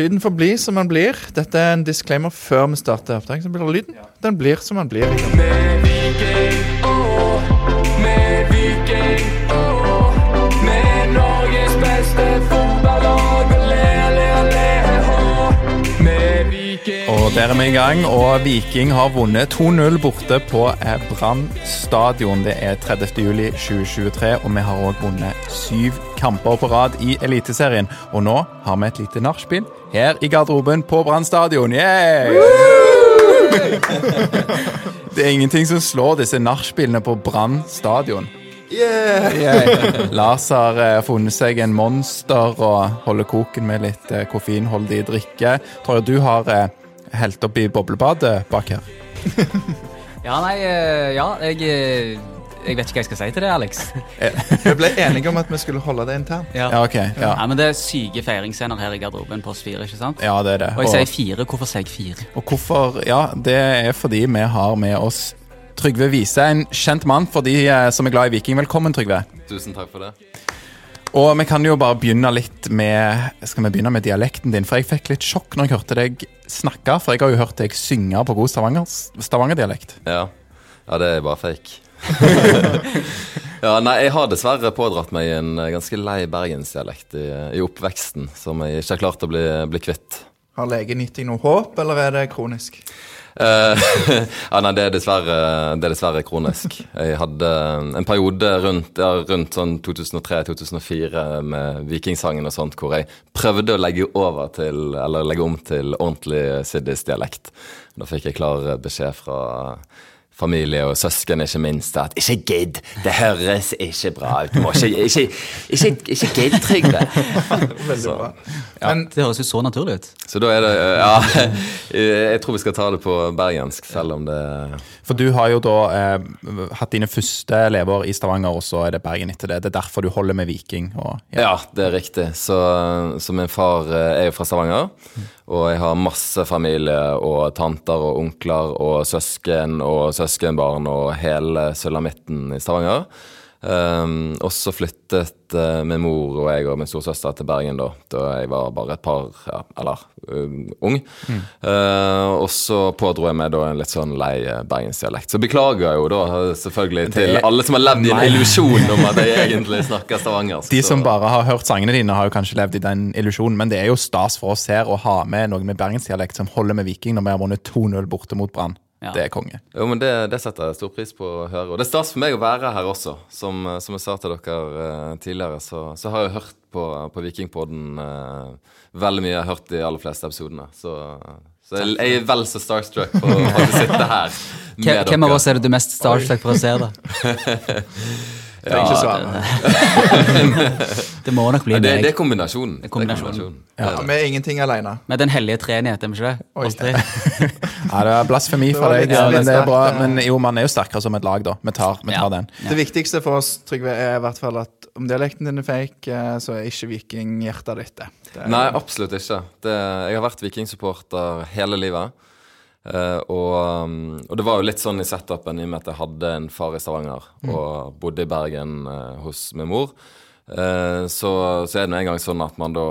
Lyden får bli som den blir. Dette er en disclaimer før vi starter opptak. Så blir det lyden. Den blir som den blir. Med Viking, Viking. Og der er vi i gang, og Viking har vunnet 2-0 borte på Brann stadion. Det er 30. juli 2023, og vi har òg vunnet syv kamper på rad i Eliteserien. Og nå har vi et lite nachspiel her i garderoben på Brann stadion. Yeah! Det er ingenting som slår disse nachspielene på Brann stadion. Yeah. Lars har eh, funnet seg en monster og holder koken med litt eh, koffeinholdig drikke. Tror jeg du har eh, helt oppi boblebadet bak her. Ja, nei, eh, ja, jeg, eh, jeg vet ikke hva jeg skal si til det, Alex. Vi ble enige om at vi skulle holde det internt. Ja. Ja, okay, Ja, ja, men det er syke feiringsscener her i garderoben på oss fire, ikke sant? ja det er det. Og jeg sier fire, hvorfor sier jeg fire? og hvorfor? Ja, det er fordi vi har med oss Trygve Vise, en kjent mann for de eh, som er glad i Viking. Velkommen, Trygve. Tusen takk for det. Og vi kan jo bare begynne litt med Skal vi begynne med dialekten din? For jeg fikk litt sjokk når jeg hørte deg snakke, for jeg har jo hørt deg synge på god Stavanger, Stavanger-dialekt. Ja. ja, det er bare fake. ja, nei, jeg har dessverre pådratt meg en eh, ganske lei bergensdialekt i, i oppveksten som jeg ikke har klart å bli, bli kvitt. Har legen gitt deg noe håp, eller er det kronisk? Eh, ja, nei, det er, det er dessverre kronisk. Jeg hadde en periode rundt, ja, rundt sånn 2003-2004 med Vikingsangen og sånt, hvor jeg prøvde å legge til, eller legge om til ordentlig siddis-dialekt. Da fikk jeg klar beskjed fra familie og søsken, ikke minst, at 'ikke gidd, det høres ikke bra ut'. Du må ikke, ikke, ikke, ikke gidd, Trygve. Veldig bra. Men Det høres jo så naturlig ut. Så da er det Ja, jeg tror vi skal ta det på bergensk, selv om det For du har jo da eh, hatt dine første leveår i Stavanger, og så er det Bergen etter det. Det er derfor du holder med Viking. Og, ja. Ja, det er riktig. Så, så min far eh, er jo fra Stavanger. Og jeg har masse familie og tanter og onkler og søsken og søskenbarn og hele sulamitten i Stavanger. Um, og så flyttet uh, min mor og jeg og min storesøster til Bergen da, da jeg var bare et par, ja, eller um, ung. Eh, og så pådro jeg meg da en litt sånn lei eh, bergensdialekt. Så beklager jeg jo da selvfølgelig til alle som har levd i en illusjon om at jeg egentlig snakker stavangersk. De som bare har hørt sangene dine, har jo kanskje levd i den illusjonen, men det er jo stas for oss her å ha med noen med bergensdialekt som holder med Viking når vi har vunnet 2-0 borte mot Brann. Ja. Det er konge. Jo, men det, det setter jeg stor pris på å høre. Og det er stas for meg å være her også. Som, som jeg sa til dere eh, tidligere, så, så har jeg hørt på, på Vikingpodden uh, veldig mye. Jeg har hørt de aller fleste episodene. Så, så jeg, jeg er vel så starstruck på å sitte her med Hvem, hvem av oss er det du mest starstruck for å se, da? ikke svare. Det må nok bli Ja, det, det er kombinasjonen. Det er kombinasjonen. Det er Ja, det. vi er ingenting alene. Med den hellige treenighet, er vi ikke det? Oi. Oss tre. Ja, det er blasfemi fra deg, men det er bra. Men jo, man er jo sterkere som et lag, da. Vi tar, vi Ja. tar den. Det viktigste for oss, Trygve, er i hvert fall at om dialekten din er fake, eh, så er ikke vikinghjertet ditt det. det. er- Nei, absolutt ikke. Det, jeg har vært vikingsupporter hele livet. Eh, og, um, og det var jo litt sånn i setupen i og med at jeg hadde en far i Stavanger og bodde i Bergen uh, hos min mor. Uh, så, så er det nå en gang sånn at man da,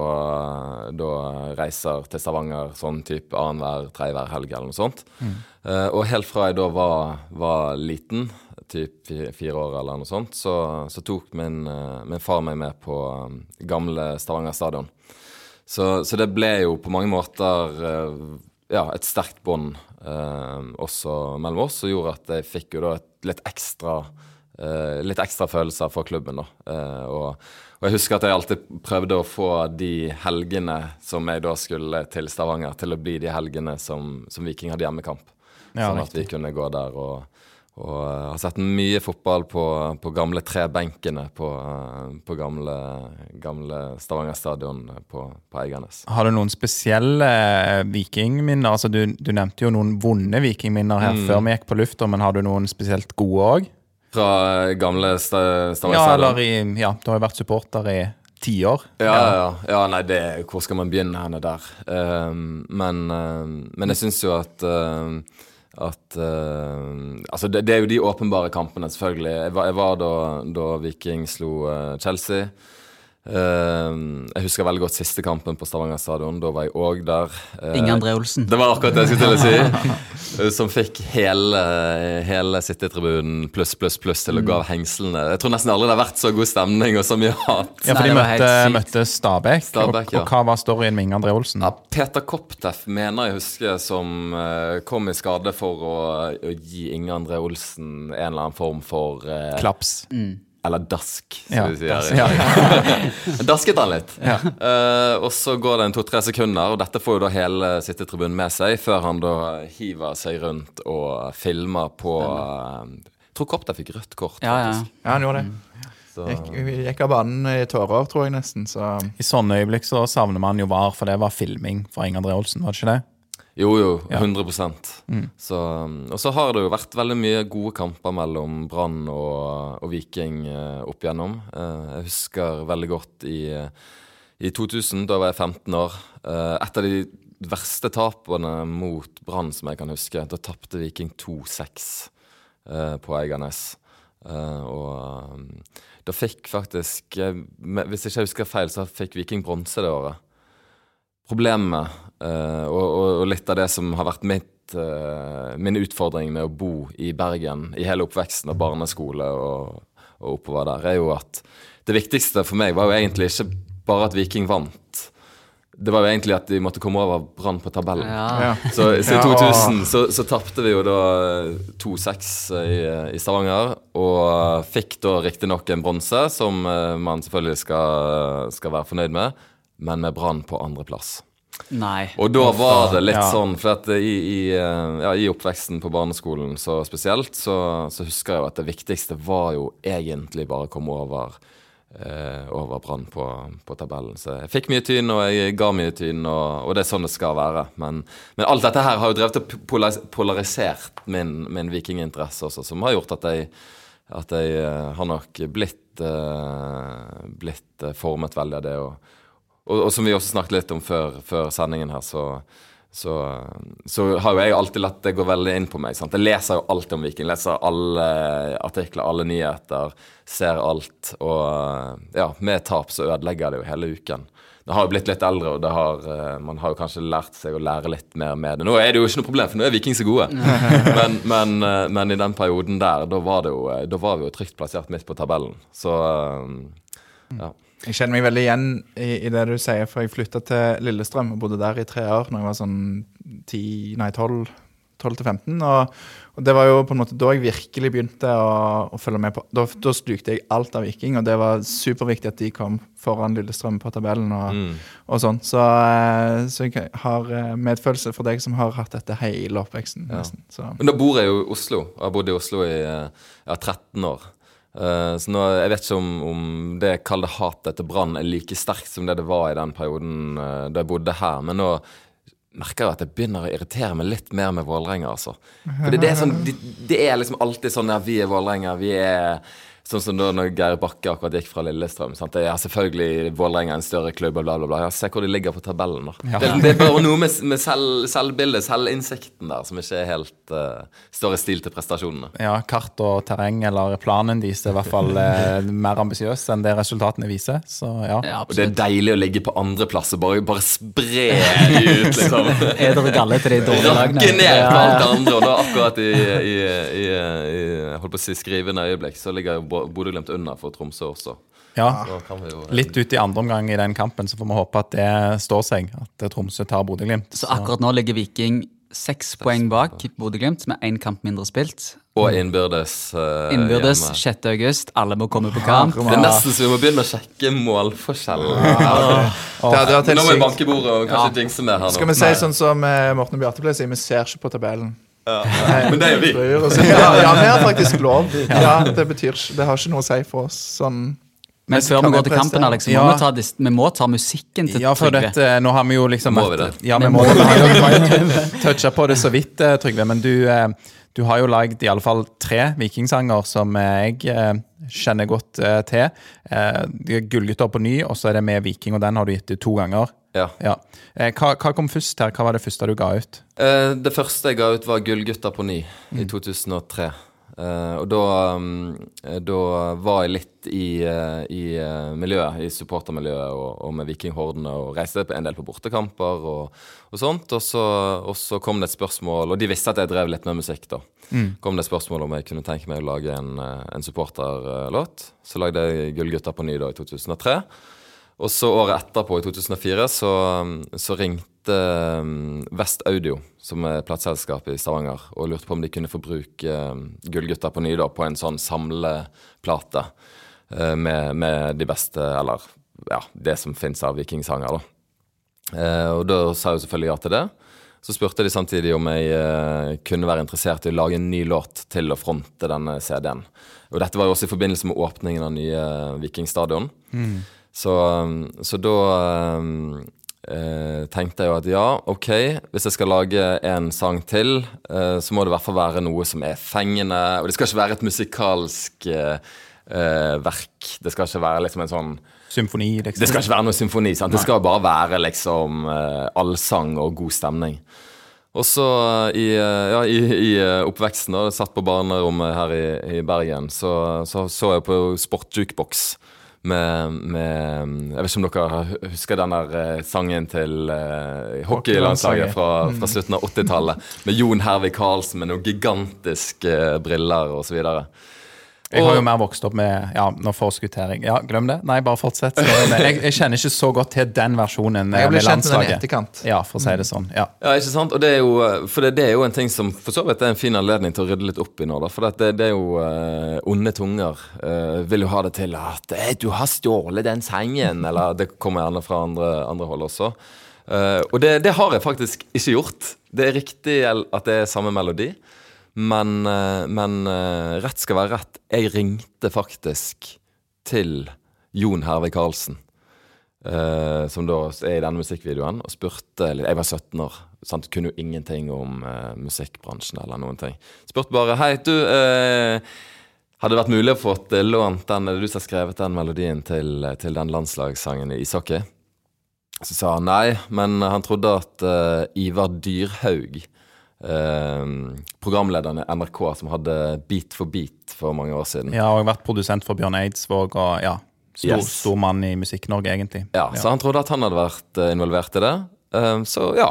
da reiser til Stavanger sånn type annenhver, tredjehver helg eller noe sånt. Eh, og helt fra jeg da var, var liten, typ fire år eller noe sånt, så, så tok min, min far meg med på um, gamle Stavanger stadion. Så, så det ble jo på mange måter ja, et sterkt bånd eh, også mellom oss, som gjorde at jeg fikk jo da et litt ekstra eh, litt ekstra følelser for klubben. da. Eh, og, og jeg husker at jeg alltid prøvde å få de helgene som jeg da skulle til Stavanger, til å bli de helgene som, som Viking hadde hjemmekamp. Ja, sånn at vi kunne gå der og, og eh, har sett mye fotball på, på gamle trebenkene på, eh, på gamle, gamle Stavanger stadion på, på Eiganes. Har du noen spesielle eh, vikingminner? Altså, du, du nevnte jo noen vonde vikingminner her før vi gikk på lufta, men har du noen spesielt gode òg? Fra gamle Sta- Stavanger Ja, stadion. i Ja, du har jo vært supporter i tiår. Ja, ja, ja, nei, det, hvor skal man begynne henne der? Uh, men, ehm, men jeg syns jo at ehm, at uh, Altså, det, det er jo de åpenbare kampene, selvfølgelig. Jeg var, jeg var da, da Viking slo eh, Chelsea. Ehm, jeg husker veldig godt siste kampen på Stavanger stadion. Da var jeg òg der. Uh, Inge André Olsen. det var akkurat det jeg skulle til å si. Som fikk hele, hele sittetribunen pluss, pluss, pluss til å gå av hengslene. Jeg tror nesten aldri det har vært så god stemning og så mye hat. Ja, for de møtte, møtte Stabæk. Stabæk, og, ja. og hva var storyen med Inge André Olsen? Ja, Peter Koptef mener jeg husker som eh, kom i skade for å, å gi Inge André Olsen en eller annen form for Klaps. Klaps. Eller dask, som Ja, vi sier. dask, ja. Dasket han litt. Eh, og så går det en to-tre sekunder, og dette får jo da hele sittetribunen med seg, før han da hiver seg rundt og filmer på uh, Jeg tror Kopter fikk rødt kort, Ja, ja. faktisk. Ja, han gjorde det. Så, Gikk, gikk av banen i tårer, tror jeg nesten. Så I sånne øyeblikk så savner man jo VAR, for det var filming fra Inge André Olsen, var det ikke det? Jo, jo. Ja. 100% så, Og så har det jo vært veldig mye gode kamper mellom Brann og, og Viking eh, opp igjennom. Eh, jeg husker veldig godt i, i 2000, da var jeg 15 år. Eh, et av de verste tapene mot Brann som jeg kan huske. Da tapte Viking 2-6 eh, på Eiganes. Eh, og eh, da fikk faktisk Hvis jeg ikke husker feil, så fikk Viking bronse det året problemet eh, og, og, og litt av det som har vært mitt, uh, min utfordring med å bo i Bergen i hele oppveksten og barneskole og, og oppover der, er jo at det viktigste for meg var jo egentlig ikke bare at Viking vant. Det var jo egentlig at de måtte komme over Brann på tabellen. Ja. ja. Så, så i Ja. 2000 så, så tapte vi jo da 2-6 i, i Stavanger, og fikk da riktignok en bronse, som eh, man selvfølgelig skal, skal være fornøyd med, men med Brann på andreplass. Nei. Og da var det litt Ja. sånn, for at i, i, eh, ja, i oppveksten på barneskolen så spesielt, så, så husker jeg jo at det viktigste var jo egentlig bare å komme over eh, over Brann på, på tabellen. Så jeg fikk mye tyn, og jeg ga mye tyn, og, og det er sånn det skal være. Men, men alt dette her har jo drevet og polaris polarisert min, min vikinginteresse også, som har gjort at jeg, at jeg eh, har nok blitt, eh, blitt eh, formet veldig av det. Og, og, og som vi også snakket litt om før, før sendingen her, så, så, så har jo jeg alltid latt det gå veldig inn på meg. Sant? Jeg leser jo alt om Viking. Leser alle artikler, alle nyheter. Ser alt. Og ja, med tap så ødelegger det jo hele uken. Det har jo blitt litt eldre, og har, eh, man har jo kanskje lært seg å lære litt mer med det. Nå er det jo ikke noe problem, for nå er Viking så gode. Men, men, eh, men i den perioden der, da var, det jo, eh, da var vi jo trygt plassert midt på tabellen. Så ja. Jeg kjenner meg veldig igjen i, i det du sier, for jeg flytta til Lillestrøm og bodde der i tre år når jeg var sånn 10, nei 12, 12 til 15. Og, og det var jo på en måte da jeg virkelig begynte å, å følge med på Da, da slukte jeg alt av Viking, og det var superviktig at de kom foran Lillestrøm på tabellen og, Mm. og sånn. Så, eh, så jeg har eh, medfølelse for deg som har hatt dette hele oppveksten. Ja. nesten. Så. Men da bor jeg jo i Oslo. og har bodd i Oslo i eh, ja, 13 år. Eh, så nå, Jeg vet ikke om, om det kalde hatet til Brann er like sterkt som det det var i den perioden eh, da jeg bodde her. Men nå merker jeg at jeg begynner å irritere meg litt mer med Vålerenga. Altså. For det, det, er sånn, det, det er liksom alltid sånn ja, vi er Vålerenga, vi er Sånn som da når Geir Bakke akkurat gikk fra Lillestrøm. Sant? Det er selvfølgelig Vålerenga en større klubb, og bla, bla, bla. Ja, se hvor de ligger på tabellen. Da. Det, det er bare noe med, med selv, selvbildet, selvinnsikten der, som ikke er helt uh, står i stil til prestasjonene. Ja, kart og terreng, eller planen deres, er i hvert fall uh, mer ambisiøs enn det resultatene viser. Så ja. Ja, Og det er deilig å ligge på andreplass og bare, bare spre de ut, liksom. Eder og galle til de dårlige lagene. Rakke ned på alt det andre. Og da akkurat i, i, i, i holdt på å si skrivende øyeblikk, så ligger jo Bo- Bodø-Glimt under for Tromsø også. ja. Jo Litt ut i andre omgang i den kampen, så får vi håpe at det står seg. At Tromsø tar Bodø-Glimt. Så akkurat nå ligger Viking seks poeng bak Bodø-Glimt, med én kamp mindre spilt. Og innbyrdes uh, Innbyrdes 6. august. Alle må komme på kamp. Det er nesten så vi må begynne å sjekke målforskjellen. Helt Nå må vi banke bordet og kanskje jinxe mer her nå. Skal vi si sånn som eh, Morten og Bjarte pleier å si, vi ser ikke på tabellen. Men det gjør vi. Ja, ja, vi har faktisk lov. Ja, det betyr Det har ikke noe å si for oss sånn Men før kan vi går til kampen. Alex, ja. må vi, ta, dis- vi må ta musikken til Ja, for Trygve. dette, nå har vi jo liksom Må vi det? Ja, vi må det. Vi har jo toucha på det så vidt, eh, Trygve. Men du, eh, du har jo lagd i alle fall tre vikingsanger som eh, jeg eh, kjenner godt eh, til. Eh, er Gullgutter på ny, og så er det med Viking, og den har du gitt ut to ganger. Ja. Ja. Eh, Hva, hva kom først her? Hva var det første du ga ut? Eh, det første jeg ga ut, var 'Gullgutter på ny' i Mm. 2003. Eh, og da, eh, da var jeg litt i, eh, i eh, miljøet, i supportermiljøet og, og med Vikinghordene og reiste en del på bortekamper og, og sånt. Og så, og så kom det et spørsmål, og de visste at jeg drev litt med musikk, da. Kom det spørsmål om jeg kunne tenke meg å lage en, eh, en supporterlåt. Så lagde jeg 'Gullgutter på ny' da i 2003. Og så året etterpå, i 2004, så, så ringte um, Vest Audio, som er plateselskapet i Stavanger, og lurte på om de kunne få bruke Gullgutta Gullgutter på ny da, på en sånn samleplate eh, med, med de beste, eller ja, det som fins av vikingsanger, da. Eh, og da sa jeg selvfølgelig ja til det. Så spurte de samtidig om jeg eh, kunne være interessert i å lage en ny låt til å fronte denne CD-en. Og dette var jo også i forbindelse med åpningen av nye Vikingstadion. Så, um, så da eh, tenkte jeg jo at ja, ok, hvis jeg skal lage en sang til, eh, så må det i hvert fall være noe som er fengende. Og det skal ikke være et musikalsk eh, eh, verk. Det skal ikke være liksom en sånn Symfoni, liksom? det skal ikke være noe symfoni. sant? Det skal bare være liksom eh, allsang og god stemning. Og så i, eh, ja, i, i eh, oppveksten, da, satt på barnerommet her i, i Bergen, så, så så jeg på Sportjukebox med, med Jeg vet ikke om dere husker den der sangen til uh, hockeylandslaget fra, fra slutten av 80-tallet, med Jon Hervik Karlsen med noen gigantiske briller osv. Jeg har jo mer vokst opp med Ja, nå forskutterer jeg. Ja, glem det. Nei, bare fortsett. Jeg, jeg kjenner ikke så godt til den versjonen eh, Jeg ble med kjent med den i etterkant. Ja, for å si det sånn. Ja. Ja, ikke sant? Og det er jo, for det, det er jo en ting som for så vidt er en fin anledning til å rydde litt opp i nå. da, For det, det er jo uh, onde tunger uh, vil jo ha det til at eh, 'du har stjålet den sengen', eller det kommer gjerne fra andre, andre hold også. Uh, og det, det har jeg faktisk ikke gjort. Det er riktig at det er samme melodi, men, eh, men eh, rett skal være rett. Jeg ringte faktisk til Jon Hervik Karlsen. uh, som da er i denne musikkvideoen, og spurte Jeg var 17 år, sant? kunne jo ingenting om uh, musikkbransjen eller noen ting. Spurte bare Hei, du, Uh, hadde det vært mulig å få lånt den du som har skrevet den melodien til, til den landslagssangen i ishockey? Så sa han nei, men han trodde at Ivar Dyrhaug eh, programlederen i NRK som hadde Beat for beat for mange år siden. Jeg har vært produsent for Bjørn Eidsvåg og ja, stor, Yes. stor mann i Musikk-Norge, egentlig. Ja, Så han trodde at han hadde vært eh, involvert i det. Eh, så ja,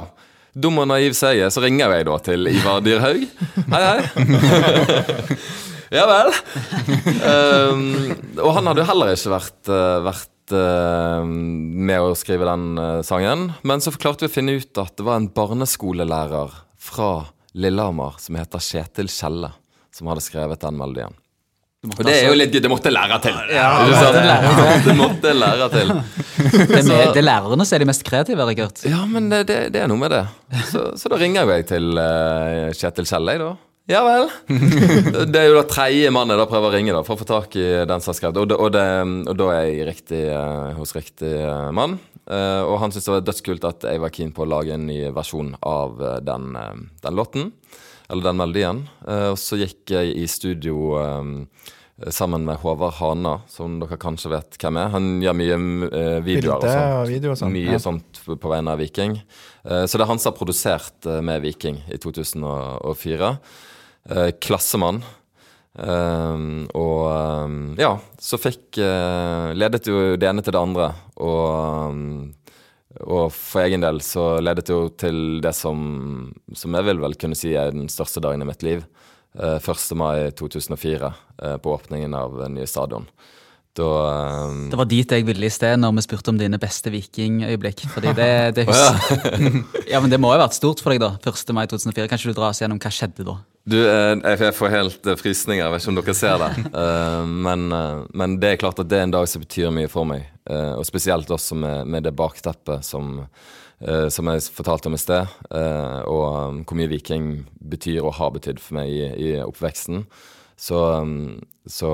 dum og naiv seier er, så ringer jeg da til Ivar Dyrhaug. Hei, hei. ja vel. Um, og han hadde jo heller ikke vært, eh, vært med å skrive den eh, sangen. Men så klarte vi å finne ut at det var en barneskolelærer fra Lillehammer som heter Kjetil Kjelle, som hadde skrevet den melodien. Og det er jo litt gøy. Det måtte lære til. Ikke sant? det måtte lære til. Det er, med, det er lærerne som er de mest kreative, Rikard. Ja, men det, det, det er noe med det. Så, så da ringer jeg til uh, Kjetil Kjelle, jeg, da. Ja vel. Det er jo da tredje mann jeg da prøver å ringe da, for å få tak i den som har skrevet. Og, det- og, det, og da er jeg riktig, eh, hos riktig eh, mann. Eh, og han syntes det var dødskult at jeg var keen på å lage en ny versjon av eh, den, eh, den låten. Eller den melodien. Og så gikk jeg i studio sammen med Håvard Hana, som dere kanskje vet hvem er. Han gjør mye uh, videoer og sånt. og video og sånt. Mye Ja. sånt på vegne av Viking. Uh, Så det er han som har produsert uh, med Viking i 2004. Eh, Klassemann. Eh, Og um, ja, så fikk uh, Ledet jo det ene til det andre. Og, um, og for egen del så ledet det jo til det som, som jeg vil vel kunne si er den største dagen i mitt liv. Uh, 1. mai 2004, uh, på åpningen av eh, nye stadion. Da eh, Det var dit jeg ville i sted når vi spurte om dine beste vikingøyeblikk. Fordi det, det hus ja, men det må jo ha vært stort for deg, da. 1. mai 2004. Kan ikke du dra oss gjennom hva skjedde da? Du, eh, jeg får helt eh, frysninger, jeg vet ikke om dere ser det. Eh, men, men det er klart at det er en dag som betyr mye for meg. Og spesielt også med, med det bakteppet som, som jeg fortalte om i sted, og um, hvor mye Viking betyr og har betydd for meg i, i oppveksten, så, um, så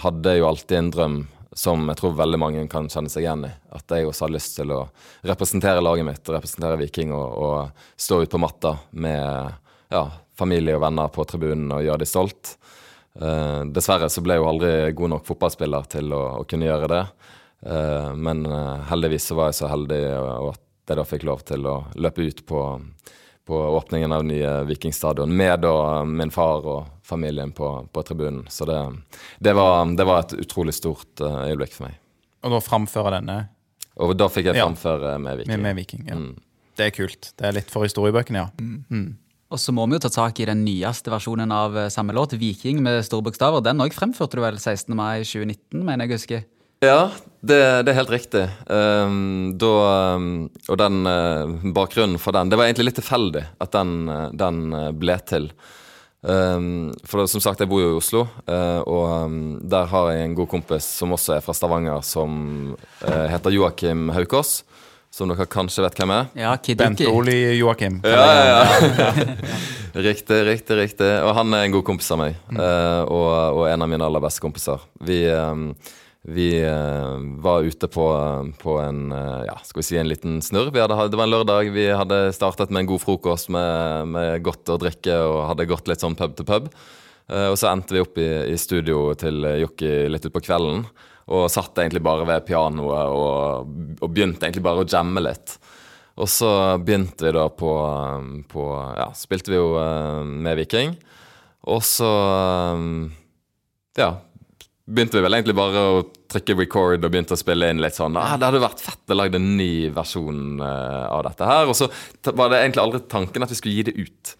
hadde jeg jo alltid en drøm som jeg tror veldig mange kan kjenne seg igjen i. At jeg også har lyst til å representere laget mitt, representere Viking og, og stå ute på matta med ja, familie og venner på tribunen og gjøre de stolt. Uh, dessverre så ble jeg jo aldri god nok fotballspiller til å, å kunne gjøre det. Uh, men eh, heldigvis så var jeg så heldig at jeg da fikk lov til å løpe ut på, på åpningen av nye Vikingstadion med da min far og familien på, på tribunen. Så det, det, var, det var et utrolig stort øyeblikk for meg. Og da framføre denne Og da fikk jeg Ja. med Viking. med, med Viking. Ja. Mm. Det er kult. Det er litt for historiebøkene, ja. Og så må vi jo ta tak i den nyeste versjonen av eh, samme låt, 'Viking' med store bokstaver. Den òg fremførte du vel 16. mai 2019, mener jeg å huske. Ja, det, det er helt riktig. Um, da, um, og den uh, bakgrunnen for den Det var egentlig litt tilfeldig at den, uh, den ble til. Um, for som sagt, jeg bor jo i Oslo, uh, og der har jeg en god kompis som også er fra Stavanger, som uh, heter Joakim Haukås. Som dere kanskje vet hvem er. Ja, Kid Bent. Oli Joakim. Ja, ja, ja. riktig, riktig, riktig. Og han er en god kompis av meg. eh, og, og en av mine aller beste kompiser. Vi, eh, vi eh, var ute på, på en ja, skal vi si en liten snurr. Vi hadde, det var en lørdag. Vi hadde startet med en god frokost med, med godt å drikke og hadde gått litt sånn pub til pub. Eh, og så endte vi opp i, i studio til Jokki litt utpå kvelden. Og satt egentlig bare ved pianoet og, og begynte egentlig bare å jamme litt. Og så begynte vi da på, på Ja, spilte vi jo eh, med Viking. Og så eh, Ja. Begynte vi vel egentlig bare å trykke record og begynte å spille inn litt sånn ah, Det hadde vært fett å lage en ny versjon eh, av dette her. Og så var det egentlig aldri tanken at vi skulle gi det ut.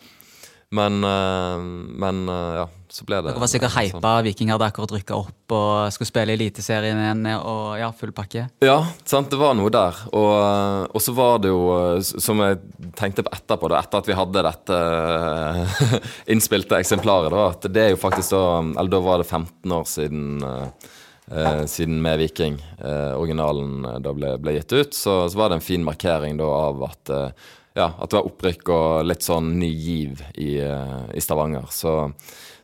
Men, men ja, så ble det Dere var sikkert sånn. hypa. Viking hadde akkurat rykka opp og skulle spille Eliteserien igjen. Og ja, full pakke. Ja, sant, det var noe der. Og, og så var det jo, som jeg tenkte på etterpå, da, etter at vi hadde dette eh, innspilte eksemplaret, da, at det er jo faktisk da Eller da var det 15 år siden eh, eh, siden med Viking, eh, originalen eh, da ble, ble gitt ut, så, så var det en fin markering da av at eh, ja, at det var opprykk og litt sånn ny giv i, i Stavanger. Så,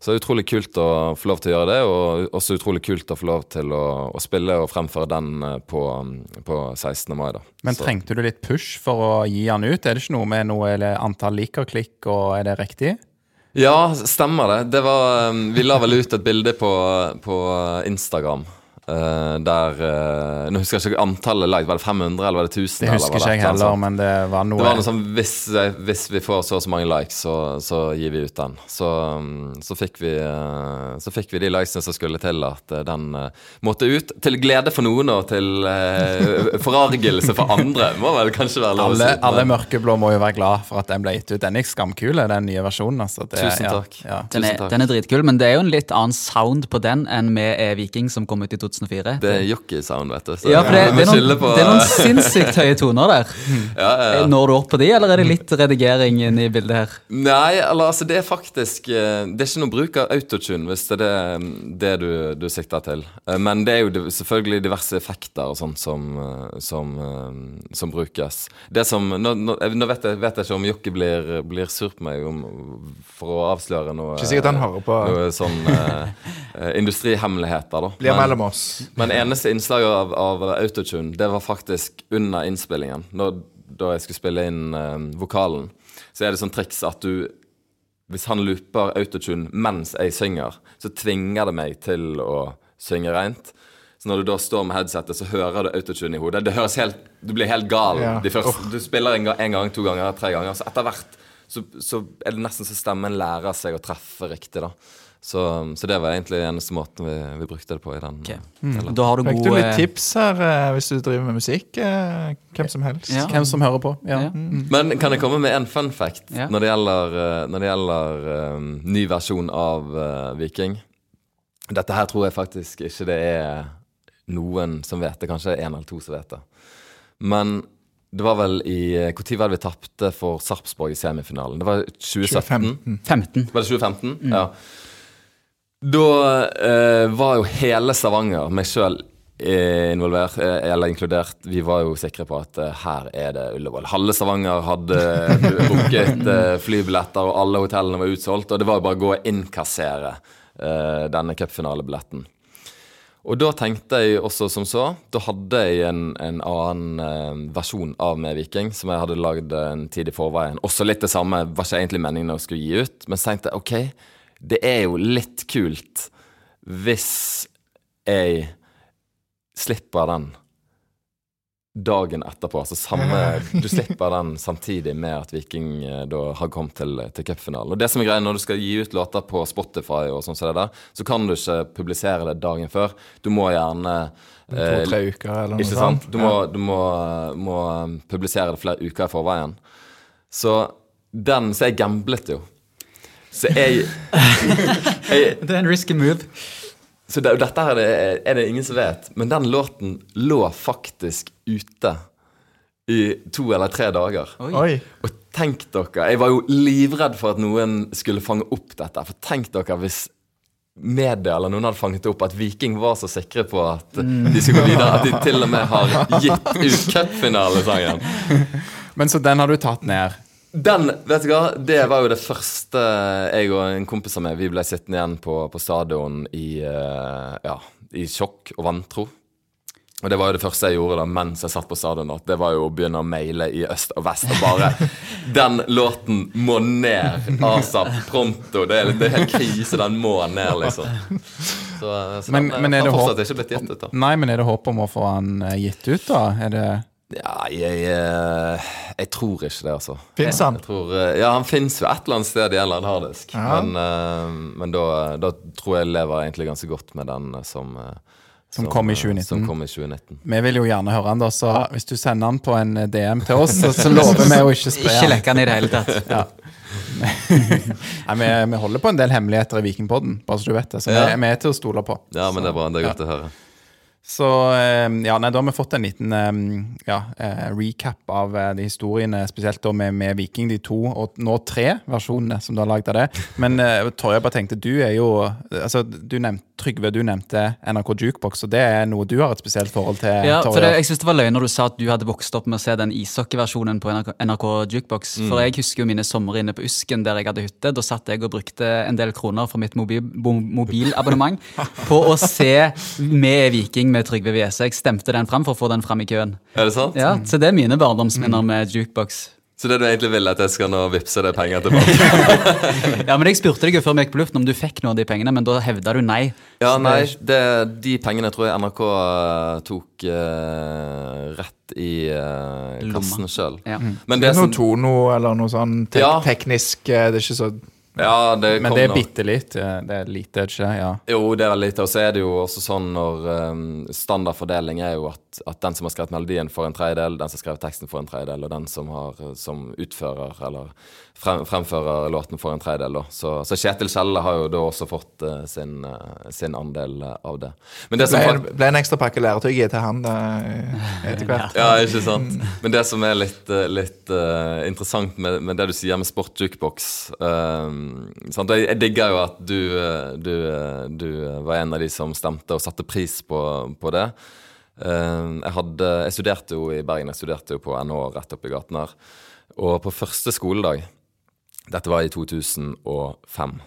så det er utrolig kult å få lov til å gjøre det, og også utrolig kult å få lov til å, å spille og fremføre den eh, på, på 16. mai. da. Men Så- trengte du litt push for å gi han ut? Er det ikke noe med noe eller antall liker-klikk, og er det riktig? Ja, stemmer det. det var, um, vi la vel ut et bilde på, på Instagram. Eh, der uh, Nå husker jeg ikke antallet likes. Var det 500 eller var det 1000? Det husker var ikke jeg heller, sånn. men det var noe Det var noe sånn hvis, hvis vi får så og så mange likes, så, så gir vi ut den. Så, um, så, fikk vi, eh, så fikk vi de likesene som skulle til at eh, den eh, måtte ut. Til glede for noen og til uh, forargelse for andre, må vel kanskje være lov å si. alle alle mørkeblå må jo være glad for at den ble gitt ut. Den er skamkul, den nye versjonen. Altså. Det, Tusen takk. Ja. Den er, Tusen takk. den er dritkul, men det er jo en litt annen sound på den enn med e-viking som kom ut i 2004. Det er jockeysound, vet du. så ja, for det, det, er noen, på- det er noen sinnssykt høye toner der. ja, ja. Når du opp på de, eller er det litt redigering inne i bildet her? Nei, eller altså det er faktisk eh, Det er ikke noe bruk av autotune, hvis det er det, det du, du sikter til. Eh, Men det er jo selvfølgelig diverse effekter og sånt som, eh, som, som brukes. Det som Nå, nå, nå vet, jeg, vet jeg ikke om Jokke blir, blir sur på meg om, for å avsløre noe Ikke sikkert han hører på. Noe sånn industrihemmeligheter, da. Blir mellom oss. Men eneste innslaget av, av autotune, det var faktisk under innspillingen. Når, da jeg skulle spille inn eh, vokalen. Så er det sånn triks at du Hvis han looper autotune mens jeg synger, så tvinger det meg til å synge reint. Så når du da står med headsetet, så hører du autotune i hodet. Det høres helt, Du blir helt gal. Ja. Første, du spiller en en gang, to ganger, tre ganger. Så etter hvert så, så er det nesten så stemmen lærer seg å treffe riktig. da så, så det var egentlig eneste måten vi, vi brukte det på i den. Okay. Mm. Da har du Fikk du litt eh, tips her eh, hvis du driver med musikk? eh, hvem som helst. Ja. Hvem som hører på. Ja. Ja. Men kan jeg komme med en fun fact Ja. når det gjelder, eh, når det gjelder um, ny versjon av uh, Viking? Dette her tror jeg faktisk ikke det er noen som vet det. Kanskje en eller to som vet det. Men det var vel i Når var det vi tapte for Sarpsborg i semifinalen? Det var 2017? 2015. Var det 2015? Ja. Da eh, var jo hele Stavanger, meg sjøl eh, involvert, eh, eller inkludert. Vi var jo sikre på at eh, her er det Ullevål. Halve Stavanger hadde booket flybilletter, og alle hotellene var utsolgt. Og det var jo bare å gå og innkassere eh, denne cupfinalebilletten. Og da tenkte jeg også som så. Da hadde jeg en, en annen eh, versjon av Med Viking, som jeg hadde lagd en tid i forveien. Også litt det samme, var ikke egentlig meningen å skulle gi ut. Men så tenkte jeg ok, det er jo litt kult hvis jeg slipper den dagen etterpå. Altså samme, du slipper den samtidig med at Viking eh, da har kommet til, til cupfinalen. Og det som er greia når du skal gi ut låter på Spotify, og sånn som det der, så kan du ikke publisere det dagen før. Du må gjerne eh, To-tre uker eller noe sånt. Du må, du må, må um, publisere det flere uker i forveien. Så den Så jeg gamblet jo. Så jeg, jeg Det er en risky move. Så det, dette her er det, er det ingen som vet, men den låten lå faktisk ute i to eller tre dager. Oi. Og tenk dere, jeg var jo livredd for at noen skulle fange opp dette. For tenk dere hvis media eller noen hadde fanget opp at Viking var så sikre på at de skulle gå videre, at de til og med har gitt ut cupfinalesangen. Men så den har du tatt ned. Den, vet du hva, det var jo det første jeg og en kompis av meg Vi ble sittende igjen på, på stadion i, uh, ja, i sjokk og vantro. Og det var jo det første jeg gjorde da mens jeg satt på stadion. At det var jo å begynne å maile i øst og vest og bare Den låten må ned! ASAP pronto. Det er, det er helt krise. Den må ned, liksom. Så, så Men- den, men er det håp- ikke blitt gitt ut, da. Nei, men er det håp om å få eh, gitt ut, da? Er det Ja, jeg, eh, jeg tror ikke det, altså. Fins han? Jeg tror, eh, ja, han fins jo et eller annet sted i en eller annen harddisk. Ja. Men, eh, men da, da tror jeg lever egentlig ganske godt med den som eh, Som kom i 2019. Som kom i 2019. Vi vil jo gjerne høre han, da, så hvis du sender han på en DM til oss, så, så lover vi å ikke spre Ikke lekke han i det hele tatt. Ja. Nei, vi, vi holder på en del hemmeligheter i Vikingpodden, bare så du vet det. Så Ja. vi, vi er til å stole på. Ja, men det er bra. Det er godt å høre. Så eh, ja, nei, da har vi fått en liten eh, ja, eh, recap av de historiene, spesielt da med, med Viking, de to og nå tre versjonene som du har lagd av det. Men Torje, jeg bare tenkte, du er jo altså, du nevnte, Trygve, du nevnte NRK Jukebox, og det er noe du har et spesielt forhold til, Ja, for det, jeg synes det var løgn når du sa at du hadde vokst opp med å se den ishockeyversjonen på NRK, NRK Jukebox. Mm. For jeg husker jo mine somre inne på Usken der jeg hadde hytte. Da satt jeg og brukte en del kroner for mitt mobil, mobilabonnement på å se med Viking med Trygve Wiese. Jeg stemte den fram for å få den fram i køen. Er det sant? Ja, Så det er mine barndomsminner med Jukebox. Så det du egentlig vil, er at jeg skal nå vippse deg penger tilbake? Ja, men Jeg spurte deg jo før vi gikk på luften om du fikk noe av de pengene, men da hevda du nei. Ja, nei, det, de pengene tror jeg NRK eh, tok uh, rett i uh, kassen sjøl. Ja. Men Det det er noe Tono eller noe sånn te Ja. teknisk Det er ikke så Ja, det Men det er bitte litt. Det er lite, ikke? Ja. Jo, det er lite. Og så er det jo også sånn når um, standardfordeling er jo at, at den som har skrevet melodien, får en tredjedel, den som har skrevet teksten, får en tredjedel, og den som, har, som utfører eller frem, fremfører låten, for en tredjedel. Så, så Kjetil Kjelle har jo da også fått uh, sin, uh, sin andel eh, av det. Men det det ble, fakt- ble en ekstra pakke læretøy til han etter hvert. Ja, ikke sant. Men det som er litt, litt uh, interessant med, med det du sier med Sport Jukebox eh, sant? Jeg, jeg digger jo at du, du, du var en av de som stemte og satte pris på, på det. Eh, jeg, hadde, jeg studerte jo i Bergen, jeg studerte jo på NH rett oppi gaten her. Og på første skoledag, dette var i 2005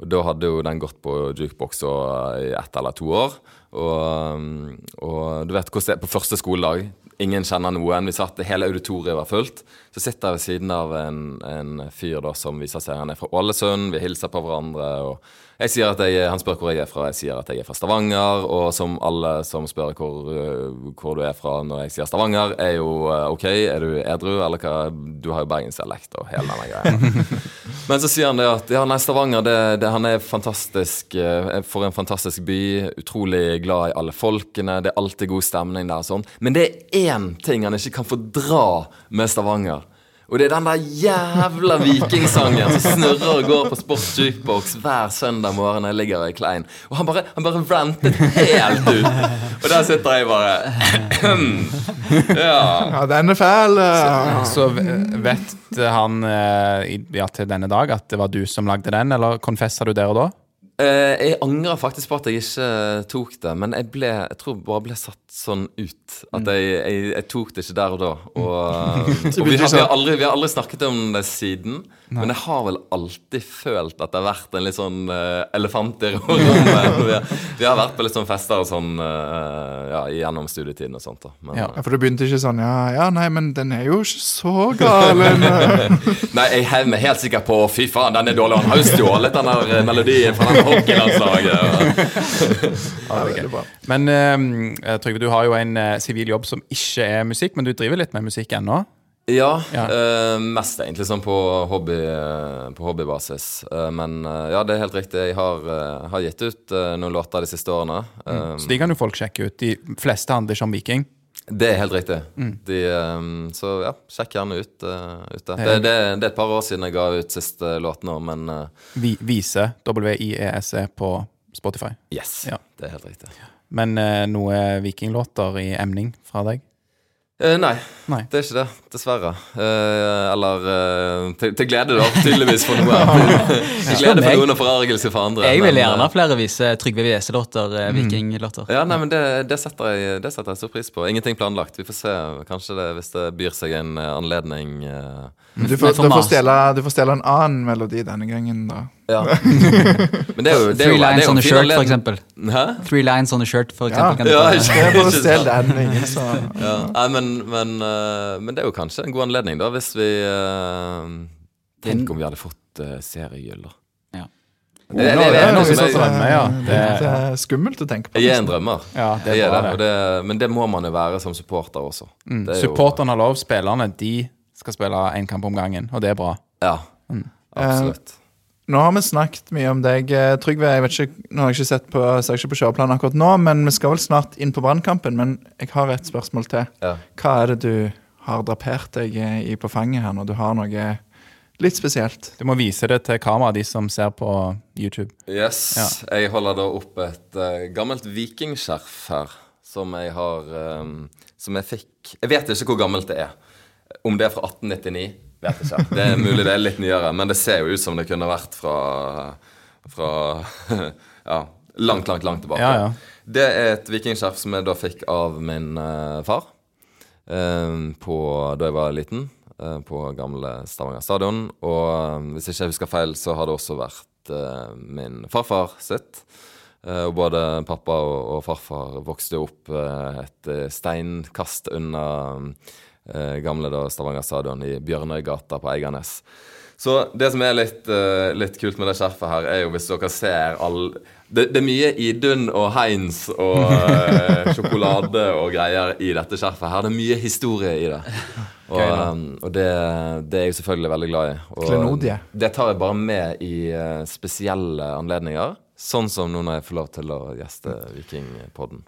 og da hadde jo den gått på jukebox i ett eller to år. Og, um, og du vet hvordan det er på første skoledag. Ingen kjenner noen. Vi satt, Hele auditoriet var fullt. Så sitter jeg ved siden av en, en fyr da som viser seg han er fra Ålesund. Vi hilser på hverandre. og jeg sier at jeg, Han spør hvor jeg er fra. Jeg sier at jeg er fra Stavanger. Og som alle som spør hvor, øh, hvor du er fra når jeg sier Stavanger, er jo øh, OK, er du edru, eller hva? Du har jo bergensdialekt og hele denne greia. Men så sier han det at ja, nei, Stavanger det, det, han er fantastisk eh, for en fantastisk by. Utrolig glad i alle folkene. Det er alltid god stemning der. og sånn. Men det er én ting han ikke kan fordra med Stavanger. Og det er den der jævla vikingsangen som snurrer og går på Sports Jukebox hver søndag morgen når jeg ligger i Klein. Og han bare, han bare rantet helt ut. Og der sitter jeg bare Ja. Ja, den er fæl. eh. Så v- vet han eh, ja, til denne dag at det var du som lagde den, eller konfessa du der og da? Eh, jeg angrer faktisk på at jeg ikke tok det, men jeg ble Jeg tror bare ble satt sånn ut. At jeg, jeg, jeg tok det ikke der og da. Og, og vi, har, vi, har aldri, vi har aldri snakket om det siden. Men jeg har vel alltid følt at det har vært en litt sånn uh, elefant i rommet. Vi vi har vært på litt sånn fester og sånn uh, ja, gjennom studietiden og sånt. da men, Ja. For det begynte ikke sånn ja, ja, nei, men den er jo ikke så gal. eh. Nei, jeg meg helt sikkert på Fy faen, den er dårlig. Han har jo stjålet den der eh, melodien fra den hockeylandslaget. Men uh, Trygve, du har jo en sivil sivil jobb som ikke er musikk, men du driver litt med musikk ennå? Ja, Ja. Uh, mest egentlig sånn på, hobby, eh, på hobbybasis. Eh, men eh, ja, det er helt riktig. Jeg har, eh, har gitt ut eh, noen låter de siste årene. Mm. Så de kan jo folk sjekke ut. De fleste handler ikke om Viking. Det er helt riktig. De, eh, så ja, sjekk gjerne ut, eh, ut det. Det, det. Det er et par år siden jeg ga ut siste låt nå, men eh, Vi, Vise, W-I-E-S-E, E på Spotify. yes, Ja. det er helt riktig. Men eh, noe vikinglåter i emning fra deg? Eh, nei, Nei. det er ikke det. Dessverre. Eh, eller eh, til, til glede, da, tydeligvis for noen. til glede for noen og forargelse for andre. Jeg vil gjerne eh, ha flere vise Trygve Wiese-låter, eh, vikinglåter. Ja, nei, men det, det, setter jeg, det setter jeg stor pris på. Ingenting planlagt. Vi får se kanskje det, hvis det byr seg en eh, anledning. eh. Du får, Men du, får stjele, du får stjele en annen melodi denne gangen, da. Ja. men det er jo det er Three jo, det lines jo on a fin shirt, for anledning. eksempel. Hæ? Three lines on a shirt, for Ja, eksempel. kan du ja, ta. ikke- Jeg får Ikke den. Ingen som Ja. Nei, men, men, eh, men det er jo kanskje en god anledning, da, hvis vi uh, Tenk om vi hadde fått uh, seriegull, da. Ja. Det, det, det, det er noe noe som som drømmer, ja. Det Det- er eh, skummelt å tenke på. jeg er en drømmer. Ja, det Jeg er er bra, det, og det. det, men det må man jo være som supporter også. Mm. Det er jo- Supporterne har lov, spillerne de skal spille én kamp om gangen, og det er bra. Ja, Mm. absolutt. Nå har vi snakket mye om deg, eh, Trygve. Jeg vet ikke, nå har jeg ikke sett på, ser ikke på kjøreplanen akkurat nå, men vi skal vel snart inn på Brannkampen. Men jeg har et spørsmål til. Ja. Hva er det du har drapert deg eh, i på fanget her når du har noe litt spesielt? Du må vise det til kameraet, de som ser på YouTube. Yes. Jeg holder da opp et uh, gammelt vikingskjerf her, som jeg har um, Som jeg fikk Jeg vet ikke hvor gammelt det er. Om det er fra 1899, vet jeg ikke. Det er mulig det er litt nyere, men det ser jo ut som det kunne vært fra Fra Ja, langt, langt, langt tilbake. Ja, ja. Det er et vikingskjerf som jeg da fikk av min uh, far eh, på, da jeg var liten, Uh, på gamle Stavanger stadion. Og hvis ikke jeg husker feil, så har det også vært min farfar sitt. Og både pappa og, og farfar vokste opp et steinkast unna eh, gamle da Stavanger stadion i Bjørnøygata på Eiganes. Så det som er litt, uh, litt kult med det skjerfet her, er jo hvis dere ser all Det, det er mye Idun og Heinz og uh, sjokolade og greier i dette skjerfet her. Det er mye historie i det. Og, um, og det, det er jeg selvfølgelig veldig glad i. Og. Det tar jeg bare med i uh, spesielle anledninger. Sånn som nå når jeg får lov til å gjeste Vikingpodden.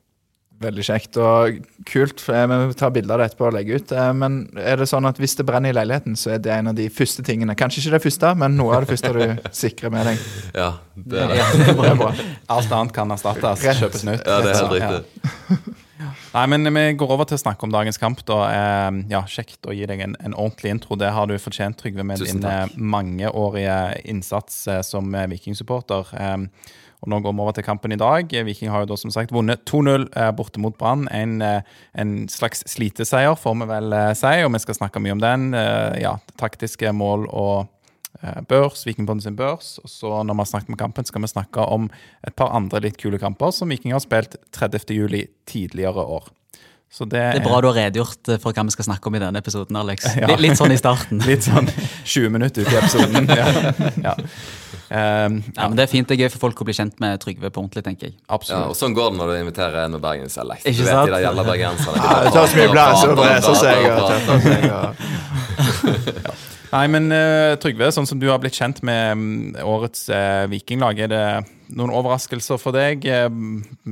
Veldig kjekt og kult. for jeg- Vi tar bilde av det etterpå og legger ut. eh, Men er det sånn at hvis det brenner i leiligheten, så er det en av de første tingene Kanskje ikke det første, men noe av det første du sikrer med deg. Ja, det er det. Det er bra. Alt annet kan erstattes. Rett. Kjøpes nytt. Ja, det er helt Ja. Nei, men Vi går over til å snakke om dagens kamp. da. Eh, Ja, Kjekt å gi deg en, en ordentlig intro. Det har du fortjent, Trygve, med din eh, mangeårige innsats eh, som eh, vikingsupporter. Og Nå går vi over til kampen i dag. Viking har jo da som sagt vunnet 2-0 eh, borte mot Brann. En, eh, en slags sliteseier, får vi vel eh, si, og vi skal snakke mye om den. Ja, Taktiske mål og børs, Vikingpodden sin børs. Og så når vi har snakket om kampen, skal vi snakke om et par andre litt kule kamper som Viking har spilt 30. juli tidligere år. Så det, Det er bra du har redegjort eh, for hva vi skal snakke om i denne episoden, Alex. Ja. Litt, litt sånn i starten. Litt sånn 20 minutter ut i episoden. Ja. Ja. Um, Ja, men Det er fint. Det er gøy for folk å bli kjent med Trygve på ordentlig, tenker jeg. Ja, absolutt. og sånn går det når du inviterer en med bergensdialekt. Ikke Du vet sant? de der bergenserne. Ja, det tar så mye plass å brese seg. Nei, men uh, Trygve, sånn som du har blitt kjent med mm, årets uh, vikinglag, er det noen overraskelser for deg? Eh,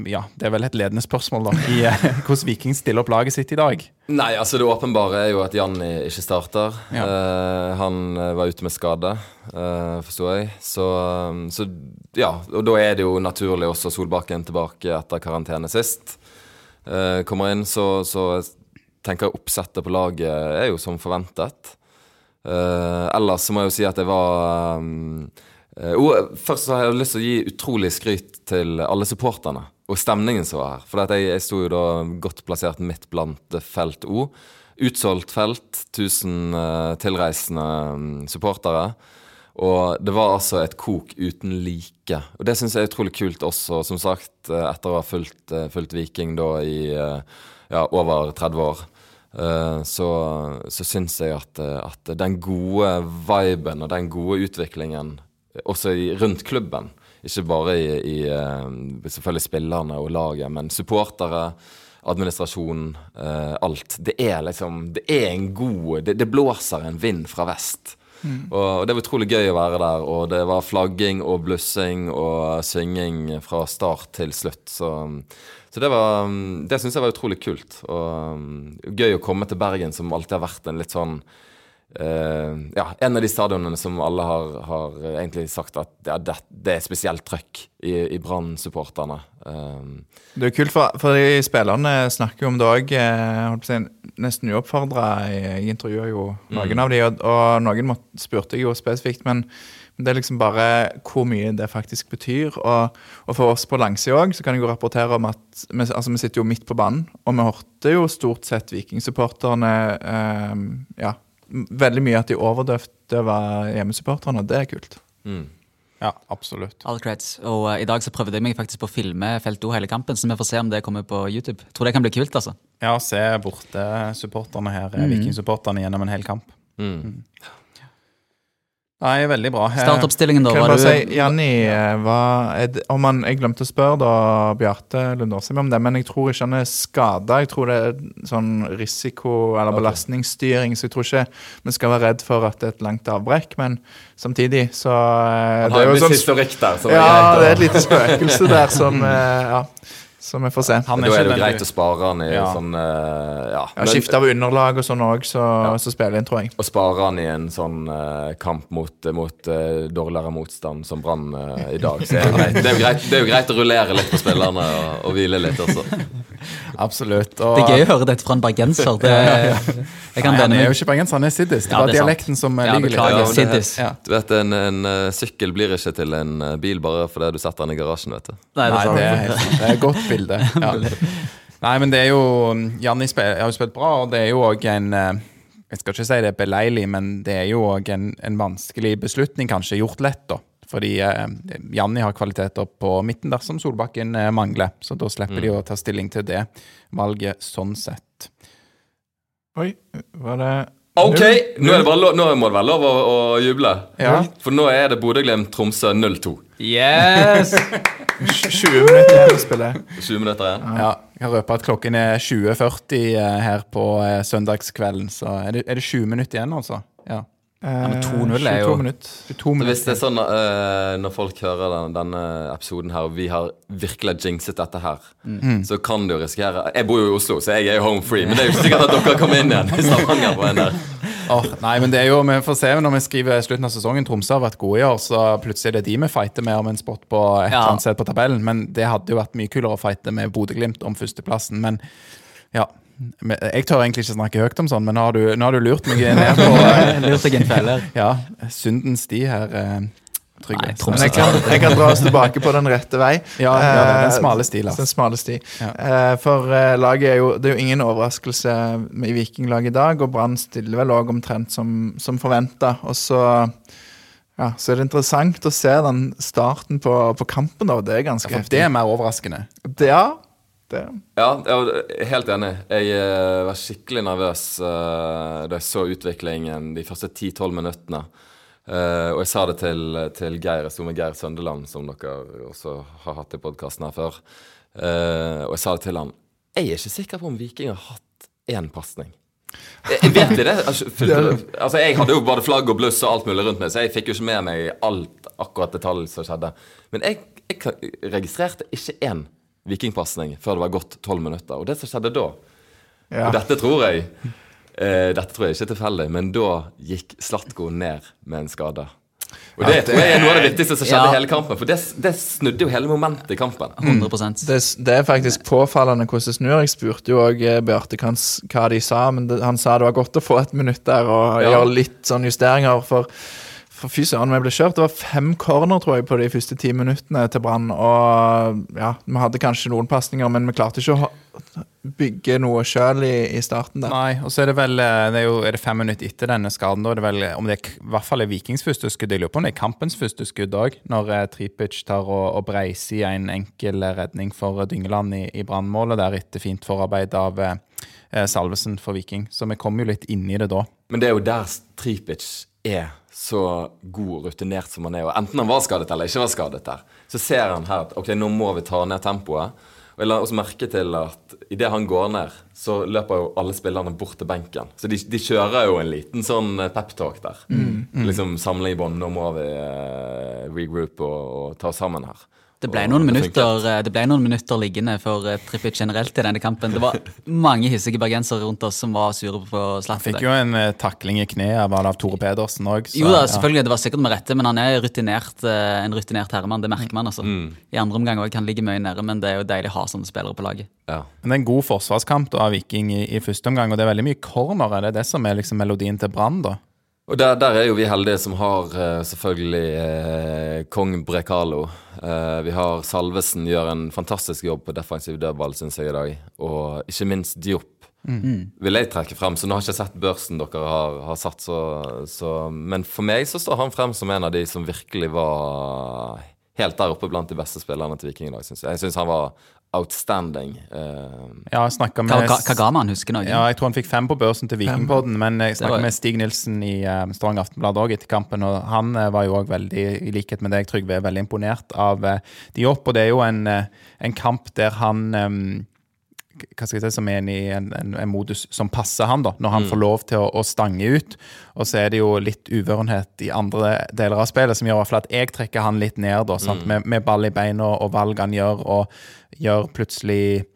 ja, det er vel et ledende spørsmål, da. I hvordan Viking stiller opp laget sitt i dag. Nei, altså det åpenbare er jo at Janni ikke starter. Ja. Uh, han var ute med skade, uh, forsto jeg. Så, um, så ja, og da er det jo naturlig også Solbakken tilbake etter karantene sist. Uh, kommer inn, så, så tenker jeg oppsettet på laget er jo som forventet. Eh, ellers så må jeg jo si at jeg var um, uh, først så har jeg lyst til å gi utrolig skryt til alle supporterne og stemningen som var her. For jeg, jeg sto jo da godt plassert midt blant felt O. Utsolgt felt, 1000 uh, tilreisende mm, supportere. Og det var altså et kok uten like. Og det syns jeg er utrolig kult også, som sagt, etter å ha fulgt, fulgt Viking da i ja, over 30 år. Eh, så, så syns jeg at, eh, at den gode viben og den gode utviklingen eh, også i, rundt klubben, ikke bare i, i selvfølgelig spillerne og laget, men supportere, administrasjon, eh, alt. Det er liksom Det er en god Det, det blåser en vind fra vest. Og det var utrolig gøy å være der, og det var flagging og blussing og synging fra start til slutt. Så, så det var Det syns jeg var utrolig kult. Og um, gøy å komme til Bergen, som alltid har vært en litt sånn eh, Ja, en av de stadionene som alle har, har egentlig sagt at ja, det, det er spesielt trøkk i, i Brann-supporterne. Um, Det er kult, for, for de spillerne snakker jo om det òg. Nesten uoppfordra. Jeg intervjua jo noen av de, og, og noen spurte jeg jo spesifikt. Men det er liksom bare hvor mye det faktisk betyr. Og, og for oss på langsida òg, så kan jeg jo rapportere om at vi, altså, vi sitter jo midt på banen, og vi hørte jo stort sett Vikingsupporterne eh, ja, veldig mye at de overdøvde var hjemmesupporterne, og det er kult. mm. Ja, absolutt. All creds. Og uh, i dag så prøvde jeg meg faktisk på å filme Felt O hele kampen, så vi får se om det kommer på YouTube. Tror det kan bli kult, altså. Ja, se borte-supporterne her, mm. vikingsupporterne, gjennom en hel kamp. Mm. Nei, veldig bra. Eh, Startoppstillingen, da. Kan jeg Var bare si, Janni, eh, hva er det, om han, Jeg glemte å spørre da Bjarte Lundåsheim om det, men jeg tror ikke han er skada. Jeg tror det er sånn risiko- eller belastningsstyring, så jeg tror ikke vi skal være redd for at det er et langt avbrekk. Men samtidig så eh, Han Det har er en jo viss sånn historikk der. Ja, det er et lite spøkelse der som Ja, som vi får se. Da er det jo greit å spare han i Ja. sånn uh, Ja. Ja, Skifte av underlag og sånn òg, så, så spiller inn, tror jeg. Og spare han i en sånn uh, kamp mot, mot uh, dårligere motstand som Brann uh, i dag. Så er det, greit. Det, er jo greit, det er jo greit å rullere litt på spillerne og, og hvile litt også. Absolutt. Og, Det er gøy å høre dette fra en bergenser. Det, jeg kan Nei, han er jo ikke bergenser, han er siddis. Det Ja, var det er sant. dialekten som Ja, ligger litt Ja, det- Ja. Du vet, En, en sykkel blir ikke til en bil bare fordi du setter den i garasjen. vet du Nei, det er sant. det er, det er godt bilde. Ja. Nei, men det er jo Janni har jo spilt bra, og det er jo òg en eh, Jeg skal ikke si det er beleilig, men det er jo òg en, en vanskelig beslutning, kanskje, gjort lett, da. Fordi eh, Janni har kvaliteter på midten der som Solbakken eh, mangler. Så da slipper de å ta stilling til det valget sånn sett. Oi, var det Ok, nå, er det bare lov, nå må det være lov å, å juble. Ja. For nå er det Bodø-Glimt-Tromsø 0-2. Yes! 20 minutter igjen å spille? 20 minutter igjen. Ja, jeg kan røpe at klokken er 20.40 eh, her på eh, søndagskvelden. Så er det, er det 20 minutter igjen, altså? Ja. men Eh, 2-0 er jo- minutter. Hvis det er sånn uh, når folk hører den, denne episoden her, og vi har virkelig jinxet dette her, så kan du risikere Jeg bor jo i Oslo, så jeg er jo home free, men det er jo ikke sikkert at dere kommer inn igjen i Stavanger på en der. Oh, nei, men det er jo, Vi får se når vi skriver slutten av sesongen. Tromsø har vært gode i år, så plutselig er det de vi fighter med om en spot på et Ja. eller annet sted på tabellen. Men det hadde jo vært mye kulere å fighte med Bodø-Glimt om førsteplassen. Men ja, jeg tør egentlig ikke snakke høyt om sånn, men nå har du, nå har du lurt meg ned på eh, Lurt deg inn en felle. ja, syndens sti her. eh. Nei, Så- jeg kan, jeg kan dra oss tilbake på den rette vei. Ja, ja, den Eh, smale sti, Lars. Den smale sti. Ja. Eh, For eh, laget er jo Det er jo ingen overraskelse i Vikinglaget i dag, og Brann stiller vel òg omtrent som, som forventa. Og så ja, så er det interessant å se den starten på, på kampen, da. Det er ganske ja, For heftig. det er mer overraskende. Det, ja, det. Ja, jeg er helt enig. Jeg eh, var skikkelig nervøs eh, da jeg så utviklingen de første 10-12 minuttene. Eh, og jeg sa det til, til Geir, jeg sto med Geir Søndeland, som dere også har hatt i podkasten her før. Eh, og jeg sa det til han Jeg er ikke sikker på om Viking har hatt én pasning. Jeg, vet det. Altså, altså, jeg hadde jo både flagg og bluss og alt mulig rundt meg, så jeg fikk jo ikke med meg alt akkurat detalj som skjedde. Men jeg, jeg registrerte ikke én vikingpasning før det var gått tolv minutter. Og det som skjedde da Ja. Og dette tror jeg eh, Dette tror jeg ikke er tilfeldig, men da gikk Slatko ned med en skade. Og det tror jeg er noe av det viktigste som skjedde Ja. i hele kampen. For det, det snudde jo hele momentet i kampen. 100 Det, det er faktisk påfallende hvordan det snur. Jeg spurte jo òg Bjarte hva, hva de sa, men det, han sa det var godt å få et minutt der og Ja. gjøre litt sånn justeringer. For, For fy søren, vi ble kjørt. Det var fem corner tror jeg, på de første ti minuttene til Brann. Og ja, vi hadde kanskje noen pasninger, men vi klarte ikke å bygge noe sjøl i, i starten der. Nei, og så er det vel eh, det er, jo, er det fem minutter etter denne skaden. Da er det vel, om det er, i hvert fall er Vikings første skudd. Jeg lurer på om det er kampens første skudd òg, når eh, Tripic tar og, og breiser i en enkel eh, redning for eh, Dyngeland i, i brannmålet Deretter fint forarbeid av eh, eh, Salvesen for Viking. Så vi kom jo litt inn i det da. Men det er jo der Tripic er så god og rutinert som han er. Og enten han var skadet eller ikke var skadet der, så ser han her at ok, nå må vi ta ned tempoet. Og jeg la også merke til at idet han går ned, så løper jo alle spillerne bort til benken. Så de, de kjører jo en liten sånn peptalk pep-talk der. Liksom samle i bånd. Nå må vi uh, regroupe og, og ta sammen her. Det ble, noen minutter, eh, det ble noen minutter liggende for eh, Trippic generelt i denne kampen. Det var mange hissige bergensere rundt oss som var sure på Zlatan. Fikk jo en uh, takling i kneet var det av Tore Pedersen òg. Jo da, selvfølgelig, det var sikkert med rette, men han er rutinert, uh, en rutinert herremann. Det merker man. altså. Mm. I andre omgang òg. kan han ligge mye nede, men det er jo deilig å ha sånne spillere på laget. Ja. Men det er en god forsvarskamp da, av Viking i, i første omgang, og det er veldig mye corner. Er det det som er liksom melodien til Brann, da? Og der, der er jo vi heldige som har uh, selvfølgelig uh, kong Brekalo. Uh, vi har Salvesen gjør en fantastisk jobb på defensiv dødball, syns jeg i dag. Og ikke minst Diop vil jeg trekke frem. Så nå har jeg ikke sett børsen dere har, har satt, så, så Men for meg så står han frem som en av de som virkelig var helt der oppe blant de beste spillerne til Viking i dag, syns jeg. Jeg syns han var outstanding. Uh, Ja, jeg med hva, hva ga man, husker noen? Ja, jeg tror han fikk fem på børsen til Vikingpodden, men jeg var- snakket med Stig Nilsen i uh, Stavanger Aftenblad også etter kampen, og han uh, var jo òg veldig, i likhet med deg, Trygve, veldig imponert av uh, Diop. Og det er jo en, en kamp der han em, hva skal jeg si, som er i en, en, en modus som passer han, da, når han får lov til å, å stange ut. Og så er det jo litt uvørenhet i andre deler av spillet som gjør at jeg trekker han litt ned, da, sant? Med, med ball i beina og valg han gjør, og gjør plutselig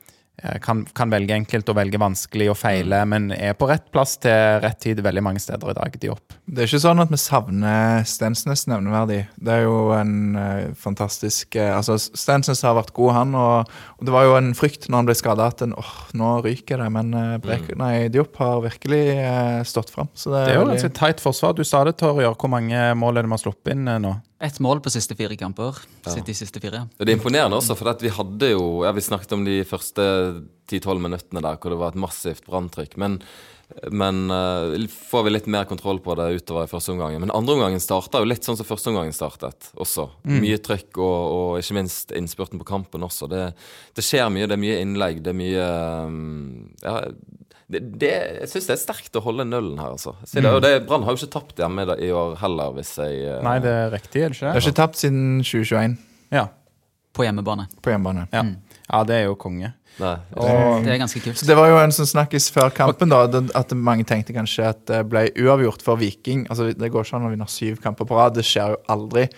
kan, kan velge enkelt og velge vanskelig og feile, men er på rett plass til rett tid veldig mange steder i dag. Diop. Det er ikke sånn at vi savner Stensnes nevneverdig. Det er jo en uh, fantastisk uh, Altså, Stensnes har vært god, han. Og, og det var jo en frykt når han ble skada at en, oh, nå ryker det. Men uh, Brek, nei, Diop har virkelig uh, stått fram. Det Det er jo veldig- ganske tight forsvar. Du sa det, Torjer. Hvor mange mål er det vi har sluppet inn eh, nå? Ett mål på siste fire kamper. Sitt De siste fire. Og Det er imponerende også, for at vi hadde jo ja, Vi snakket om de første 10-12 minuttene der hvor det var et massivt branntrykk. Men, men uh, får vi litt mer kontroll på det utover i første omgangen. Men andre omgangen starta jo litt sånn som første omgangen startet også. Mye trykk og, og ikke minst innspurten på kampen også. Det, det skjer mye. Det er mye innlegg. Det er mye um, ja, det, det, jeg syns det er sterkt å holde nullen her, altså. Mm. det, Brann har jo ikke tapt hjemme i år heller, hvis jeg uh... Nei, det er riktig, er det Det har ikke? ikke tapt siden 2021 Ja. På hjemmebane. på hjemmebane. Ja. ja, det er jo konge. Nei. Det er ganske kult. Så Det var jo en som snakkes før kampen, da, at mange tenkte kanskje at det ble uavgjort for Viking. Altså, Det går ikke an å vinne syv kamper på rad. Det skjer jo aldri.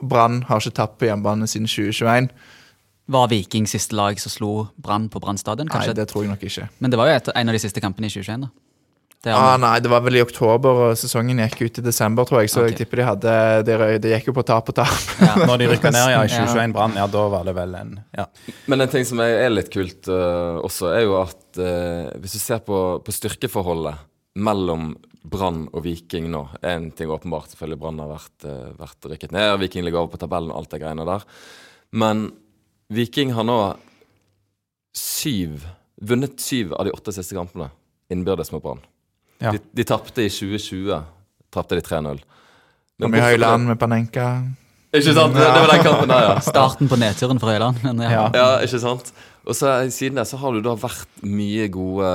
Brann har ikke tapt på hjemmebane siden 2021. Var Viking siste lag som slo Brann på Brann stadion? Nei, det tror jeg nok ikke. Men det var jo et, en av de siste kampene i 2021, da. Det Ah, nei, det var vel i oktober, og sesongen gikk ut i desember, tror jeg. Så okay. jeg tipper de hadde Det, de gikk jo på tap og tap. ja. Når de rykka ned ja, i Ja. 2021 Brann, ja, da var det vel en ja. Men en ting som er, litt kult uh, også, er jo at uh, hvis du ser på, på styrkeforholdet mellom Brann og Viking nå En ting åpenbart, selvfølgelig Brann har vært, uh, vært rykket ned, Viking ligger over på tabellen og alt det greiene der. Men Viking har nå syv vunnet syv av de åtte siste kampene innbyrdes mot Brann. Ja. De, de tapte i 2020. Tapte de 3-0. Men Kom i Høyland med Panenka. Ikke sant? Det, det var den kampen der, ja. Starten på nedturen for Høyland. Ja. Ja. Ja, ikke sant? Og så siden det så har det da vært mye gode,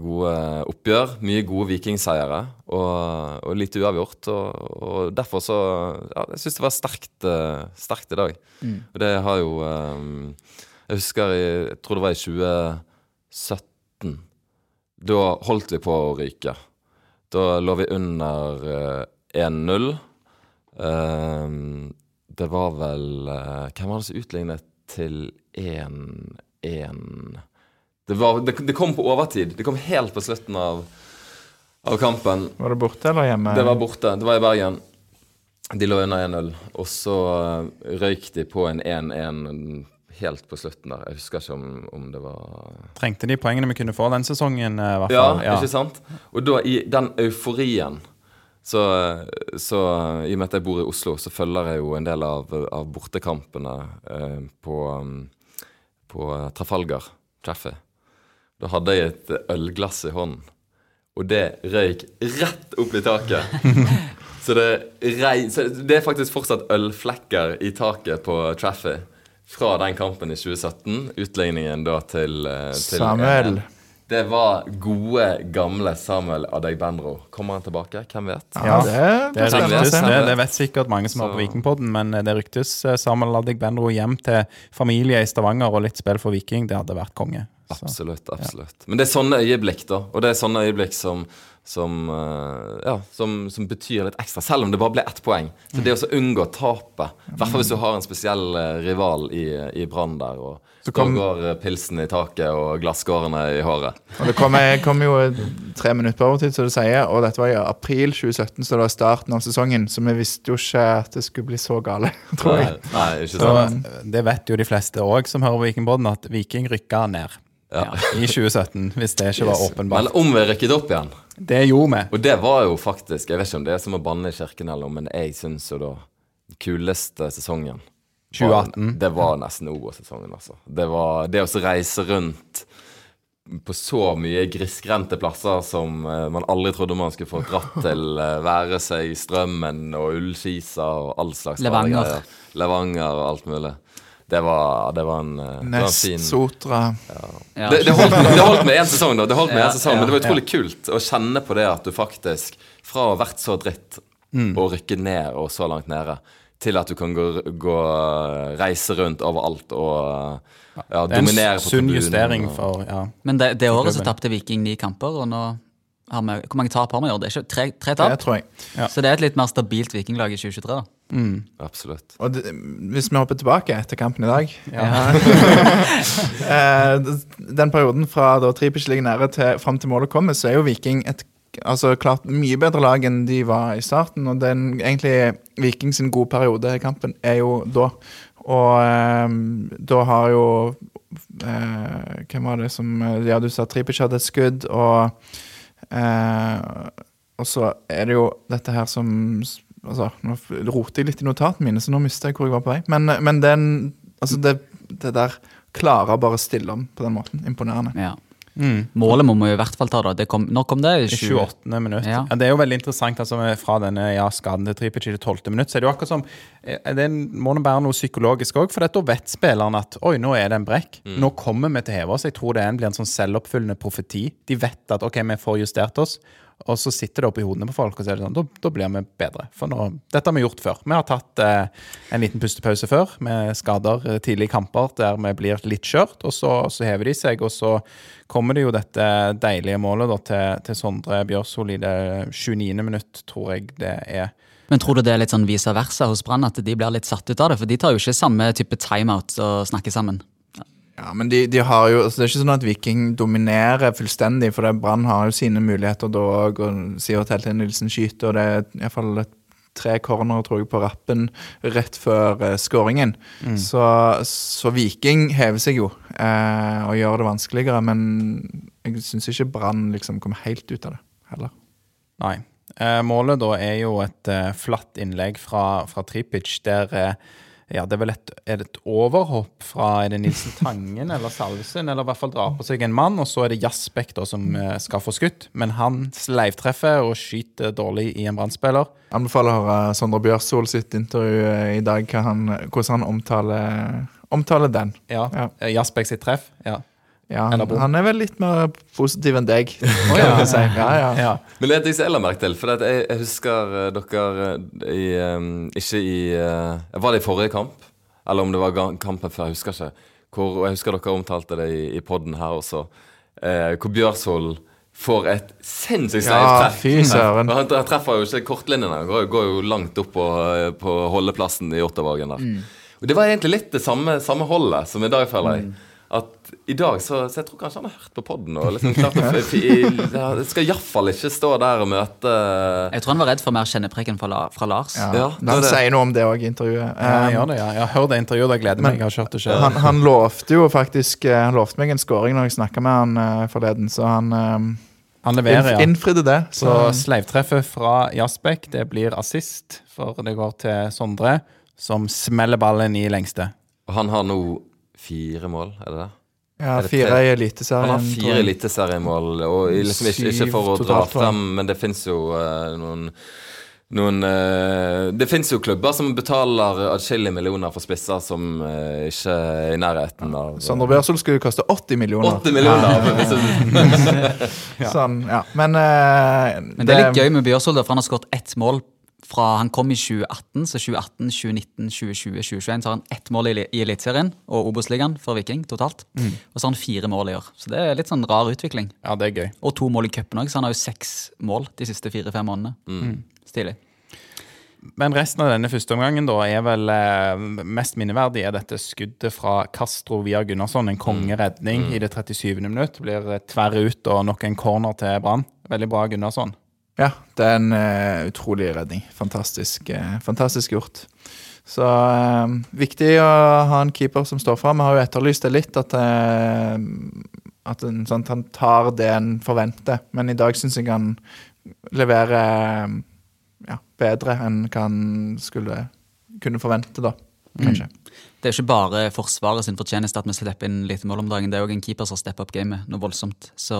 gode oppgjør. Mye gode vikingseiere og, og litt uavgjort. Og, og derfor så Ja, jeg syns det var sterkt, eh, sterkt i dag. Og det har jo eh, Jeg husker i Jeg tror det var i 2017. Da holdt vi på å ryke. Da lå vi under eh, 1-0. Eh, det var vel Hvem var det som utlignet til 1-1? Det, det, det kom på overtid. Det kom helt på slutten av, av kampen. Var det borte eller hjemme? Det var borte. Det var i Bergen. De lå under 1-0. Og så eh, røyk de på en 1-1 helt på slutten der. Jeg husker ikke om, om det var Trengte de poengene vi kunne få den sesongen, eh, i hvert Ja, ja. ikke sant? Og da i den euforien Så, så i og med at jeg bor i Oslo, så følger jeg jo en del av, av bortekampene eh, på, på Trafalgar Traffy. Da hadde jeg et ølglass i hånden, og det røyk rett opp i taket. så, det rei, så det er faktisk fortsatt ølflekker i taket på Traffy fra den kampen i 2017. Utligningen da til, eh, til Samuel. 1-1. Det var gode, gamle Samuel Adegbenro. Kommer han tilbake? Hvem vet? Ja, det, Det, ryktes, det, det vet sikkert mange som er på Vikingpodden, men det ryktes eh, Samuel Adegbenro hjem til familie i Stavanger og litt spill for Viking. Det hadde vært konge. Så. Absolutt. absolutt. Men det er sånne øyeblikk, da. Og det er sånne øyeblikk som som, eh, ja, som, som betyr litt ekstra, selv om det bare ble ett poeng. Så det å så unngå tapet, i hvert fall hvis du har en spesiell eh, rival i, i Brann der, og kom- går eh, pilsen i taket og glasskårene i håret. Og det kom, kom jo tre minutter på overtid, som du sier, og dette var i april 2017, så det var starten av sesongen. Så vi visste jo ikke at det skulle bli så gale, tror jeg. Nei, nei, ikke Så sant? det vet jo de fleste òg som hører Vikingpodden, at Viking rykka ned Ja. i 2017, hvis det ikke var åpenbart. Men om vi rykket opp igjen Det gjorde vi. Og det var jo faktisk Jeg vet ikke om det er som å banne i kirken eller noe, men jeg syns jo da kuleste sesongen var- 2018. Det var nesten OBO-sesongen, altså. Det var det å reise rundt på så mye grisgrendte plasser som eh, man aldri trodde man skulle få dratt til. eh, være seg Strømmen og Ullskisa og all slags Levanger. greier. Levanger og alt mulig. Det var, det var en, Nest, det var Sotra Ja. det, det, holdt, det holdt med én sesong, da. Det holdt med Ja, en sesong, ja, Men det var utrolig kult å kjenne på det at du faktisk, fra å ha vært så dritt Mm. og rykke ned og så langt nede, til at du kan gå, gå reise rundt overalt og ja, Det er dominere en sunn justering for ja. Men det, det året så tapte Viking ni kamper, og nå har vi Hvor mange tap har vi i år? Det er ikke tre, tre Det tror jeg. Ja. Så det er et litt mer stabilt vikinglag i 2023, da. Absolutt. Og det, hvis vi hopper tilbake etter kampen i dag Ja. eh, Den perioden fra da Tripic ligger nære til fram til målet kommer, så er jo Viking et altså klart mye bedre lag enn de var i starten. Og den egentlig Viking sin gode periode i kampen er jo da. Og eh, da har jo eh, Hvem var det som Ja, du sa Tripic hadde et skudd, og eh, Og så er det jo dette her som Altså, nå roter jeg litt i notatene mine, så nå mister jeg hvor jeg var på vei. Men, men den Altså, det, det der klarer bare å stille om på den måten. Imponerende. Ja. Mm. Målet må vi i hvert fall ta, da. Det kom, når kom det? I 28. minutt. Ja. Ja. det er jo veldig interessant altså fra denne ja, skaden til Tripic i det 12. minutt. Så er det jo akkurat som eh, Det må nå være noe psykologisk òg, for da vet spilleren at oi, nå er det en brekk. Nå kommer vi til å heve oss. Jeg tror det er en- blir en sånn selvoppfyllende profeti. De vet at ok, vi får justert oss. Og så sitter det oppi hodene på folk, og så er det sånn, da, da blir vi bedre. For nå, dette har vi gjort før. Vi har tatt eh, en liten pustepause før, med skader eh, tidlig i kamper der vi blir litt skjørt, og så, så hever de seg. Og så kommer det jo dette deilige målet da, til, til Sondre Bjørsol i det 29. minutt, tror jeg det er. Men tror du det er litt sånn vice versa hos Brann, at de blir litt satt ut av det? For de tar jo ikke samme type timeout og snakker sammen. Ja, men de, de har jo altså Det er ikke sånn at Viking dominerer fullstendig, for Brann har jo sine muligheter da òg, og Sivert Helte Nilsen skyter, og det er iallfall tre corner tror jeg, på rappen rett før uh, skåringen. Så, så Viking hever seg jo eh, og gjør det vanskeligere, men jeg syns ikke Brann liksom kommer helt ut av det heller. Nei. Eh, målet da er jo et eh, flatt innlegg fra, fra Tripic, der eh, ja, det er vel et, er det et overhopp fra er det Nilsen Tangen eller Salvesen, eller i hvert fall drar på seg en mann, og så er det da som eh, skal få skutt. Men han sleivtreffer og skyter dårlig i en brannspiller. Anbefaler å høre Sondre Bjørsol sitt intervju eh, i dag, han, hvordan han omtaler, omtaler den. Ja, Ja. eh, sitt treff. Ja. Ja, han, han er vel litt mer positiv enn deg, kan ja. si. Ja, ja. ja. Men det er en ting som jeg la merke til. For at jeg, jeg husker eh, dere eh, i um, Ikke i uh, Var det i forrige kamp? Eller om det var kampen før, jeg husker ikke. Hvor, og jeg husker dere omtalte det i, i poden her også. uh, hvor Bjørsvold får et sinnssykt Ja, treff. Han, treffer jo ikke kortlinjene. Han går, går jo langt opp på, på holdeplassen i Ottervågen der. Og det var egentlig litt det samme, samme holdet som i dag, føler jeg. At i dag, så, så jeg tror kanskje han har hørt på poden og liksom klart å skal iallfall ikke stå der og møte Jeg tror han var redd for mer kjennepreken fra, La, fra Lars. Ja, Ja, det han det. sier noe om det òg i intervjuet. Ja, jeg Um, gjør det, ja. Jeg har hørt det intervjuet, jeg gleder meg. Jeg har kjørt det selv. han, han lovte jo faktisk eh, Han lovte meg en scoring når jeg snakka med han eh, forleden, så han, um, Han leverer, ja. innfridde det. Så Så, sleivtreffet fra Jasbekk, det blir assist, for det går til Sondre, som smeller ballen i lengste. Og han har nå fire mål, er det det? ja, det fire i i Han har fire eliteseriemål, og liksom ikke, ikke for å dra frem, men det fins jo uh, noen noen eh, Det fins jo klubber som betaler atskillige millioner for spisser som eh, ikke er i nærheten av Sondre Bjørsol skulle jo koste 80 millioner. 80 millioner! du- Sånn, ja. Men, uh, Men det er litt gøy med Bjørsvold, for han har skåret ett mål fra han kom i 2018. Så 2018, 2019, 2020, 2021 så har han ett mål i, Eliteserien og Obos-ligaen for Viking totalt. Og så har han fire mål i år. Så det er litt sånn rar utvikling. Ja, det er gøy. Og to mål i cupen òg, så han har jo seks mål de siste fire-fem månedene. Stilig. Men resten av denne første omgangen da er vel eh, mest minneverdig er dette skuddet fra Castro via Gunnarsson. En kongeredning i det 37. minutt. Blir eh, tverr ut og nok en corner til Brann. Veldig bra Gunnarsson. Ja, det er en uh, utrolig redning. Fantastisk, uh, fantastisk gjort. Så uh, viktig å ha en keeper som står fram. Vi har jo etterlyst det litt, at, at en, sånn, han tar det en forventer. Men i dag syns jeg han leverer ja, bedre enn hva han skulle kunne forvente, da. Kanskje. Det er ikke bare Forsvaret sin fortjeneste at vi slipper inn lite mål om dagen. Det er òg en keeper som har steppet opp gamet noe voldsomt. Så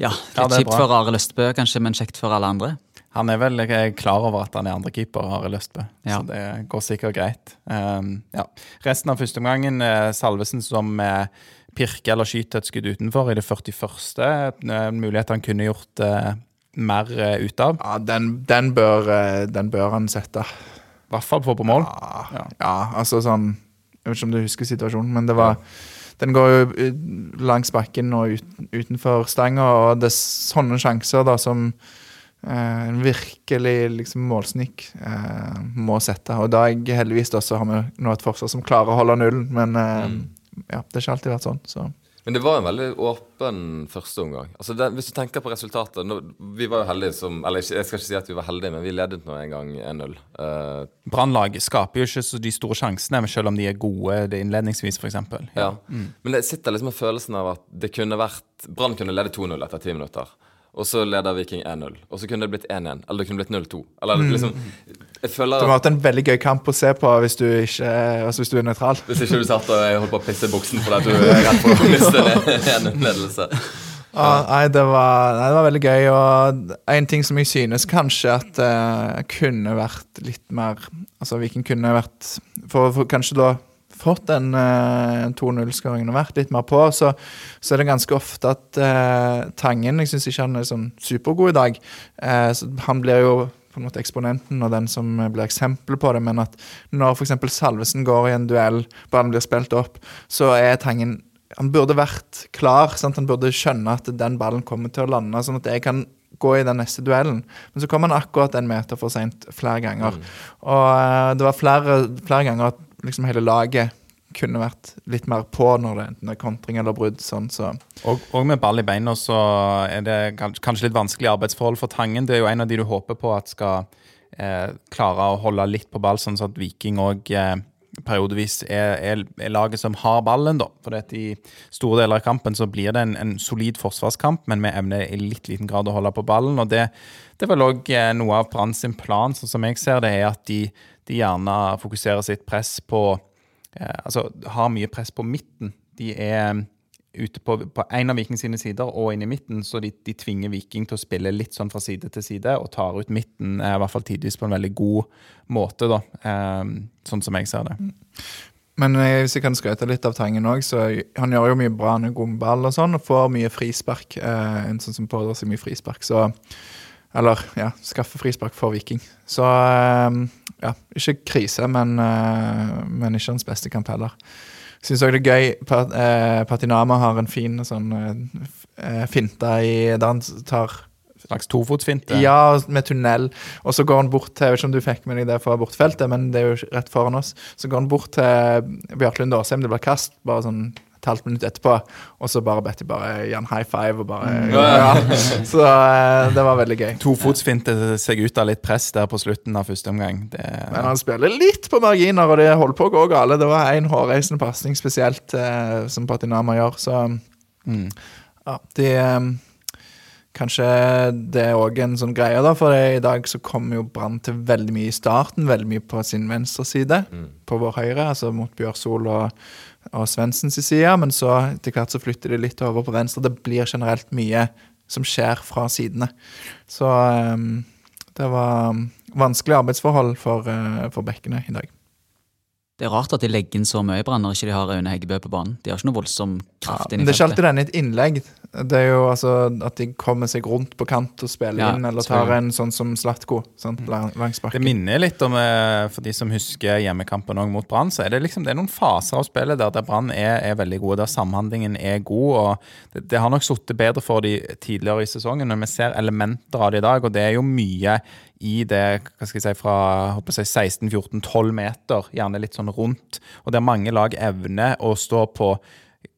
ja, Ja, litt kjipt bra. for Are Løstbø, kanskje, men kjekt for alle andre. Han er vel er klar over at han er andrekeeper, Are Løstbø. Ja. Så det går sikkert greit. Um, ja. Resten av første omgangen, eh, Salvesen som eh, pirker eller skyter et skudd utenfor i det 41. En mulighet han kunne gjort uh, mer eh, ut av. Ja, den, den, bør, eh, den bør han sette. I hvert fall få på mål. Ja, ja, altså sånn Jeg vet ikke om du husker situasjonen, men det var Den går jo eh, langs bakken og ut, utenfor stanga, og det er sånne sjanser da som eh, en virkelig liksom målsnik eh, må sette. Og da heldigvis da så har vi nå et forsvar som klarer å holde nullen, men eh, ja, det har ikke alltid vært sånn. Så. Men det var en veldig åpen første omgang. Altså det, hvis du tenker på resultatet nå, Vi var jo heldige som Eller jeg skal ikke si at vi var heldige, men vi ledet nå en gang 1-0. Uh, Brannlaget skaper jo ikke så de store sjansene, selv om de er gode det innledningsvis, f.eks. Ja. Men det sitter liksom med følelsen av at det kunne vært Brann kunne lede 2-0 etter ti minutter. Og så leder Viking 1-0. Og så kunne det blitt 1-1. Eller det kunne blitt 0-2. Eller liksom Jeg føler Det må har vært en veldig gøy kamp å se på hvis du, ikke, altså hvis du er nøytral. Hvis ikke du satt og holdt på å pisse i buksen fordi du er redd for å miste en ledelse. Ja, nei, det var, nei, det var veldig gøy. Og en ting som jeg synes kanskje at uh, kunne vært litt mer Altså Viking kunne vært For, for kanskje da fått den uh, 2-0-skåringen og vært litt mer på, så, så er det ganske ofte at uh, Tangen Jeg syns ikke han er sånn supergod i dag. Uh, så han blir jo på en måte eksponenten og den som blir eksempelet på det, men at når f.eks. Salvesen går i en duell, ballen blir spilt opp, så er Tangen han burde vært klar. Sant? Han burde skjønne at den ballen kommer til å lande, sånn at jeg kan gå i den neste duellen. Men så kom han akkurat en meter for seint flere ganger. Og eh, det var flere, flere ganger at liksom hele laget kunne vært litt mer på når det enten er kontring eller brudd. Sånn, så. Og, og med ball i beina så er det kanskje litt vanskelig arbeidsforhold for Tangen. Det er jo en av de du håper på at skal eh, klare å holde litt på ball, sånn at Viking òg eh, periodevis er, er, er laget som har ballen, da. For i store deler av kampen så blir det en, en solid forsvarskamp, men vi evner i litt liten grad å holde på ballen. Og det, det er vel òg eh, noe av Brann sin plan, sånn som jeg ser det, er at de, de gjerne fokuserer sitt press på Altså har mye press på midten. De er ute på, på en av Viking sine sider og inn i midten, så de, de tvinger Viking til å spille litt sånn fra side til side, og tar ut midten eh, i hvert fall tidvis på en veldig god måte, da. Eh, sånn som jeg ser det. Men eh, hvis jeg kan skryte litt av Tangen òg, så han gjør jo mye bra med god ball og sånn, og får mye frispark. Eh, en sånn som pådrar seg mye frispark. Så Eller ja, skaffe frispark for Viking. Så eh, ja, ikke krise, men, eh, men ikke hans beste kamp heller. Syns òg det er gøy Pat, eh, Patinama har en fin sånn eh, eh, finte i der han tar Slags tofotsfinte. ja, med tunnel. Og så går han bort til Jeg vet ikke om du fikk med deg det fra bortfeltet, men det er jo rett foran oss. Så går han bort til Bjørklund Aasheim, det blir kast, bare sånn et halvt minutt etterpå. Og så bare Betty bare gir en high five og bare ja. Så eh, det var veldig gøy. Tofotsfinte seg ut av litt press der på slutten av første omgang. Det, Men han spiller litt på marginer, og det holder på å gå gale. Det var en hårreisende pasning spesielt eh, som Patinama gjør, så mm. ja, de eh, kanskje det er òg en sånn greie, da, for i dag så kommer jo Brann til veldig mye i starten. Veldig mye på sin venstre side, på vår høyre, altså mot Bjørsol og, og Svendsens side. Men så etter hvert så flytter de litt over på venstre. Det blir generelt mye som skjer fra sidene. Så um, det var vanskelig arbeidsforhold for, uh, for bekkene i dag. Det er rart at de legger inn så mye brann når ikke de har Aune Heggebø på banen. De har ikke noe voldsom kraft Ja, inn det er ikke alltid denne et innlegg. Det er jo altså at de kommer seg rundt på kant og spiller Ja, inn, eller tar en sånn som Slatko sant, lang- langs Det minner litt om, eh, for de som husker hjemmekampen mot Brann, så er det liksom det er noen faser av spillet der, der Brann er, er veldig gode, der samhandlingen er god. og Det, det har nok sittet bedre for de tidligere i sesongen, men vi ser elementer av det i dag, og det er jo mye i det hva skal jeg si, fra jeg, 16-14-12 meter, gjerne litt sånn rundt, og der mange lag evner å stå på